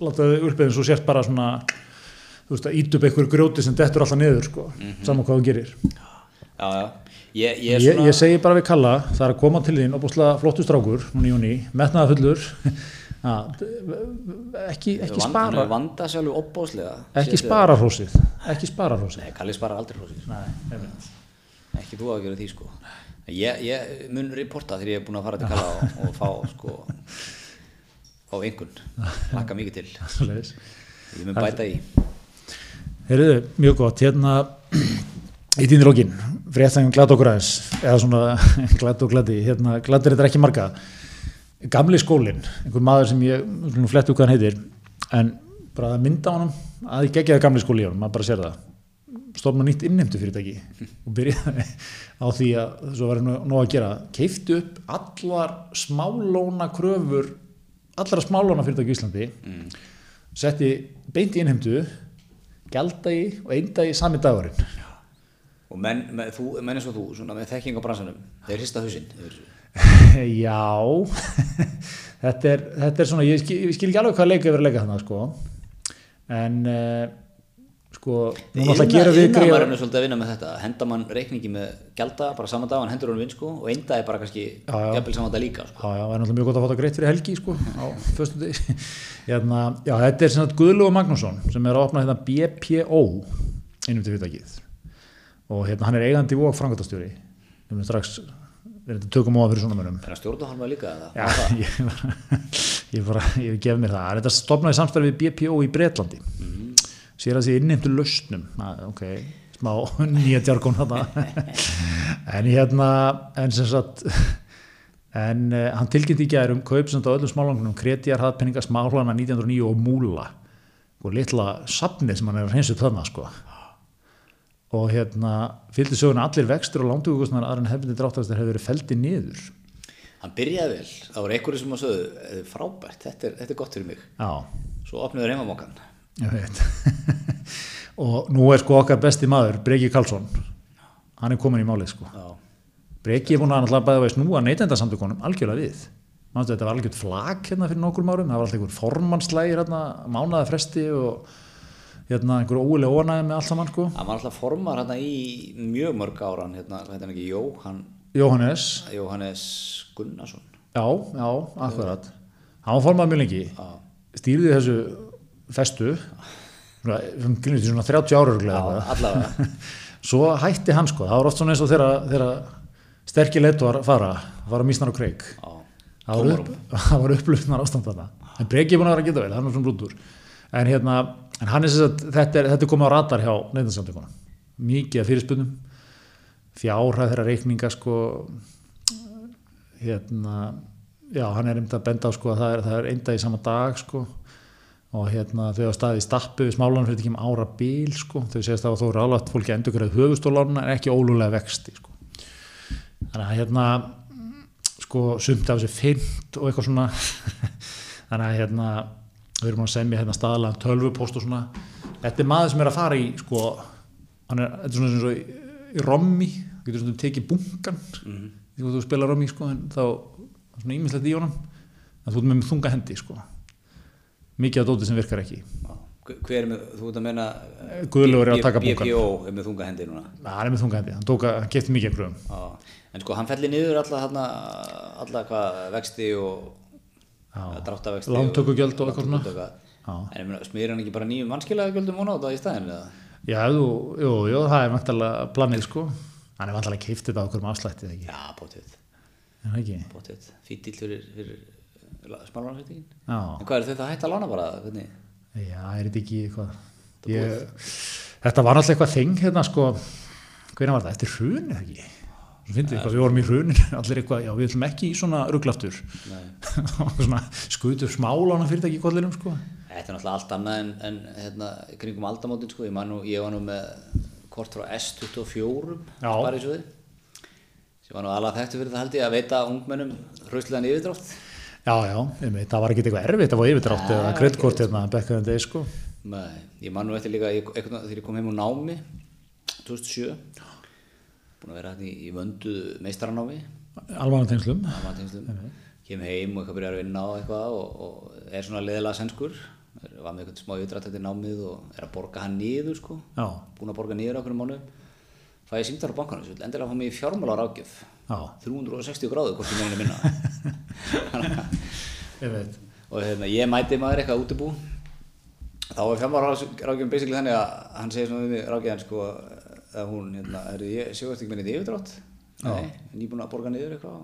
láta þau uppið eins og sért bara svona þú veist, að ít upp einhverju grjóti sem dettur alltaf niður sko, saman hvað þú gerir Já, já, ég, ég er ég, svona ég segi bara við Kalla, það er að koma til þín og bústlega flottu strákur, núna í júni metnaða fullur ekki, ekki Hann spara. hefur vandað sér alveg opbóðslega ekki spara hrósið ekki spara hrósið. Nei, Kalli sparar aldrei hrósið. Ekki þú að gera því sko. Ég, ég mun reporta þegar ég er búin að fara til Kalla og, og fá sko fá einhvern, laka mikið til. Ég mun bæta í. Heyrðu, mjög gott, hérna í þínir lókin, fréttæðum glad okkur aðeins, eða svona glad og gladi, hérna gladur þetta ekki marga. Gamli skólinn, einhver maður sem ég svona flett upp hvað hann heitir en bara að mynda á honum að ég gegja það gamli skóli í honum, maður bara sér það. Stofna nýtt innheimtu fyrirtæki og byrjaði á því að svo var nóg að gera, keiftu upp allar smálóna kröfur allra smálóna fyrirtæki í Íslandi mm. setti beint í innheimtu gældagi og eindagi sami dagurinn og menn, menn, þú, menn eins og þú, svona með þekking á bransanum þeir hrista hausinn já þetta er, þetta er svona ég skil, ég skil ekki alveg hvað leika yfir að leika þannig sko. en uh, sko, nú náttúrulega gera við Innan greiða- var henni svolítið að vinna með þetta henda mann reikningi með gælda bara saman dag, hann hendur honum vinn sko og einda er bara kannski jafnvel saman dag líka sko. Já, já, það er náttúrulega mjög gott að það greitt fyrir helgi sko, á föstu degi. Hérna, já, þetta er sagt Guðlúi Magnússon sem er að opna hérna BPO innum til fyrirtækið og hérna hann er eigandi og frangatastjóri við erum strax, við erum tökum á það fyrir svona mönnum er hann stjórna hann líka eða? Já, ég bara, ég bara, ég gef mér það. Þetta stopnaði samstæði við BPO í Bretlandi. Sér að því innheimtu lausnum. Að, ok, smá nýja þetta. en hérna, en sem sagt, en uh, hann tilkynnti í gærum kaup sem þetta á öllum smálangunum, kretjar, hraðpenninga, smáhlana 1909 og múla. Og litla safnið sem hann er að hreinsu þarna, sko. Og hérna, fylgdi söguna allir vextur og lántökukostnar aðra en hefði dráttastir hefur verið feldi niður. hann byrjaði vel, það voru einhverju sem að sögðu "Þetta er frábært, þetta er, þetta er gott fyrir mig. Já, svo opniður heimamokan og nú er sko okkar besti maður, Breki Karlsson, hann er komin í málið sko. já, Breki er búin að náttúrulega bæða veist snúa neytendasamtökunum algjörlega við. Manstu, þetta var algjört flag hérna fyrir nokkur árum, það var alltaf einhver formannslægir hérna, mánaða fresti og hérna einhver ólega ónæði með allt saman sko. hann var alltaf formar hérna í mjög mörg áran hérna, hann ekki, Jóhann Jóhannes, Jóhannes Gunnarsson já, já, akkurat. Hann var formað mjög lengi, já, stýrði þessu festu, svona, svona, svona 30 ára já allavega Svo hætti hann sko, það var oft svona eins og þegar sterkir leituar fara, fara mísnar og kreik. já, Það var, upp, það var upplöfnar ástand þarna. En Breki er búin að vera að geta vel, hann er svona brútur. En, hérna, en hann er þess að þetta er, þetta er komið á radar hjá neyðansamtökunum. Mikið af fyrirspunum, fjárhæð þeirra reikninga sko, hérna, já hann er einmitt að benda á sko að það er, það er eindag í sama dag sko og hérna þau hafa staðið í stappu við smálanum fyrir ekki um ára bíl sko þau segist að þó eru fólki að endur hverju höfustólánuna en ekki ólúlega vexti sko þannig að hérna sko sumt af þessu fint og eitthvað svona þannig að hérna við erum að semja hérna staðalega tölvupóst og svona þetta er maður sem er að fara í sko hann er, þetta er svona og í, í rommi þú getur svona tekið bunkan mm -hmm. þú spila rommi sko en þá er svona ímislegt í honum þú ert með þunga hendi sko mikið af dóti sem virkar ekki hver er með, þú ert að menna Guðlaugur er að taka bunkann. BPO er með þunga hendi núna Na, hann er með þunga hendi, hann, tók að, hann kefti mikið af gröfum já. en sko hann fellir niður alla þarna alla hvað vexti og dráttavexti Lántökugjöld og eitthvað svona. en ég meina, smýr hann ekki bara nýjum mannskilaða gjöldum vona á þetta í staðin eða? já, jú, jú, jú, það er vantalega planið sko. Hann er vantalega keift þetta á okkur afslættið ekki, já, er það ekki? bóttið fýtt til fyrir, fyrir smalvarnarfættingin Já, en hvað er þau það hægt að lána bara hvernig? Já, er þetta ekki eitthvað ég, Þetta var náttúrulega eitthvað þing hérna sko, hvernig var það, eftir hrun eða ekki Svo fyndið eitthvað, við vorum í hrunin allir eitthvað, já við ætlum ekki í svona rugglaftur svona skutur smálána fyrirtæki í kollinum sko. Þetta er náttúrulega allt annað en, en hérna, í kringum aldamótin sko, ég, nú, ég var nú með kort frá S24 Já. sparisjóði sem var nú alveg þekktu fyrir það held ég að veita ungmennum hraustlegan yfirdrátt. Já, já, einmitt, það var ekki eitthvað erfitt að fá yfirdrátt Nei, eða ekki kredtkort hérna bekkaðan deg sko. Nei, ég man nú eftir líka ég, eitthvað, þegar ég kom heim úr námi 2007 búin að vera hérna í, vöndu meistaranámi. Alvanan tengslum kem heim og eitthvað byrjar að vinna á eitthvað og, og er svona leðilega senskur er, var með eitthvað smá yfirdrætt eftir námið og er að borga hann niður sko. Já, búin að borga niður okkur um mánu fæ ég símtar á bankanum, svo endilega að fá í fjármálar ágjöf já, 360 gráðu hvort ég meina minna einmitt og hérna, ég mæti maður eitthvað útibú. Þá er fjármálar ágjöfum basically þannig að hann segir svona við mig rákjaðan sko að hún, hérna, er ég séu eftir ekki minni yfirdrátt? Nei, en ég er búin að borga niður eitthvað.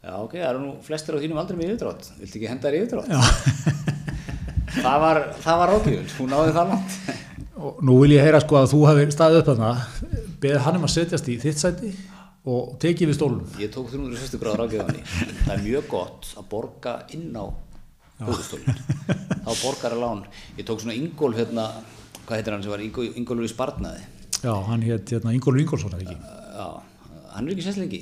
Já ok, það eru nú flestir á þínum aldrei með yfirdrátt. Viltu ekki henda þér yfirdrátt? Það var, það var rákjöfun, hún náði það langt. Og nú vil ég heyra sko að þú hafi staðið upp þarna beðið hann um að setjast í þitt sæti og tekið við stólunum Ég tók 360 gráður ágjöðan í. Það er mjög gott að borga inn á höfustólinn. Þá borgar að lán. Ég tók svona Ingólf hérna, hvað heitir hann sem var Ingó- Ingólfur í Sparnaði? Já, hann hétt hérna, Ingólfur Ingólfsson er ekki Já, hann er ekki sesslengi.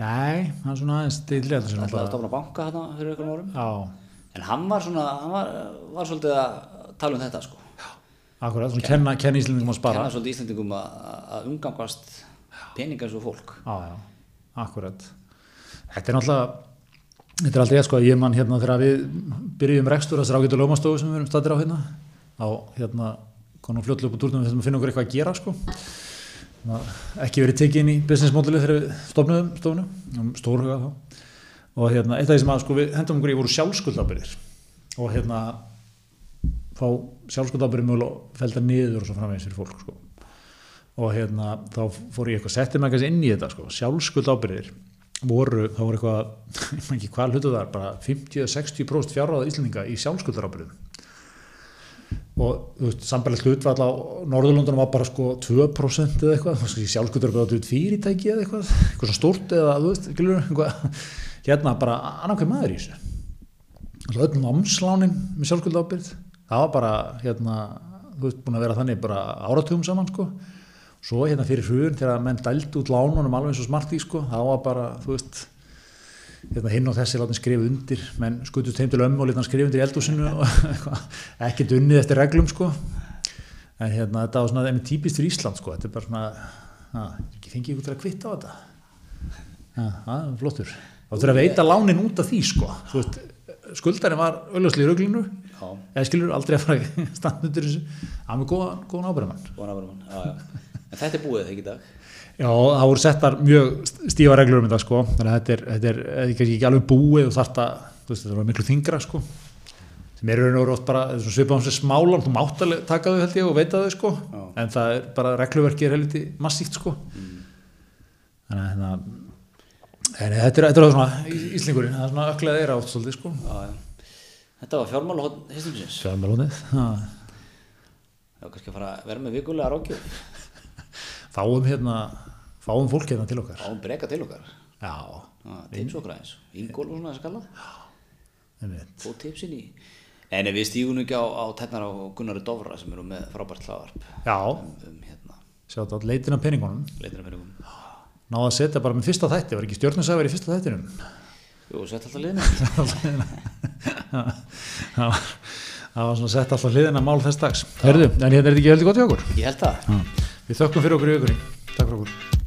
Nei, hann er svona aðeins stilrið Það ætlaði að stofna banka hérna fyrir einhverjum árum. Já, En hann var svona, hann var, var svolítið að tala um þetta sko. akkurat, svona kenna, kenna íslendingum að spara Kenna svolítið Íslandingum að, að umgangast peningar og fólk. Já, já, akkurat Þetta er náttúrulega þetta er aldrei sko að ég mann hérna þegar við byrjum rekstur þessar ágætu lómastofu sem við erum statir á hérna á hérna konum fljótlega upp á túrnum við þurfum að finna okkur eitthvað að gera sko. Ekki verið tekið inn í business modeli þegar við stofnum stofnum stórhuga þá. Og hérna eitt af því sem að sko við hendum okkur í voru sjálfskuldabyrðir. Og hérna fá sjálfskuldabyrðir mögulega felda niður og svo framvegis fyrir fólk sko. Og hérna þá fór ég eitthvað setti mig inn í þetta sko, sjálfskuld ábyrðir voru, þá voru eitthvað ég maður ekki hvað hlutu það, bara 50-60% fjárráða Íslandinga í sjálfskuldar ábyrðum og sambarlegt hlutvall á Norðurlundunum var bara sko 2% eða eitthvað, sjálfskuldar ábyrðið út fyrirtæki eða eitthvað, eitthvað stórt eða þú veist, skilur, eitthvað. Hérna bara annarkveð maður í þessu. Alltaf öll námslánin með sjálfskuld ábyrð það var bara hérna, þú veist, búin að vera þannig bara áratugum saman sko. Svo hérna fyrir hrun þegar menn dældi út lánunum alveg eins og smartí sko það var bara, þú veist hérna, hinn og þessi látin skrifa undir. Menn skutust heim til ömmu og lítan skrifa undir í eldúsinu og eitthvað, ekkert unnið eftir reglum sko. En hérna þetta var svona einmitt típist fyrir Ísland sko. Þetta er bara svona, að, ekki fengið ykkur til að kvitta á þetta? Það er flottur. Þá þurfa að veita lánin út af því sko. Veist, skuldarinn var auðvitað í rauglinu eða skilur aldrei að fara undir þessu. Hann er góðan, ábyrðamann góðan ábyrðum já, já. En þetta er búið þegar í dag. Já, það voru settar mjög stífa reglur um þetta sko, þannig að þetta er, er, er ekki alveg búið og þarft að, þú veist, þetta var miklu þingra sko, sem er raun og oft bara, er svipað um sér smálan, þú mátt alveg taka þau held ég og veita þau sko, Já. en það er bara regluverki er helviti massíft sko, þannig að hérna, en þetta er, er svona íslingurinn, það er svona öklega þeirra átt svolítið sko. Já, já. Þetta var fjármál og histumsins. Fjármálunið, Já, kannski að fara að vera með vikulega rákjöf. fáum hérna, fáum fólk hérna til okkar. Án breka til okkar. Já, tips okkar aðeins. Ingól og svona þess að kalla. Fóð tipsin í. Nei, við stígun ekki á, á tennar á Gunnari Dofra sem eru með frábært hlaðarp Já, um, um hérna, sjátt að leitin af peningunum. leitina fyrir um. náða að setja bara með fyrsta þætti, var ekki stjórnusæður í fyrsta þættinum Jú, sett alltaf liðna. það var, svona sett alltaf hliðina mál þess dags Herðu, en hérna er þetta ekki heldur gott í okkur Ég held það. Við þökkum fyrir okkur í vikunni Takk fyrir okkur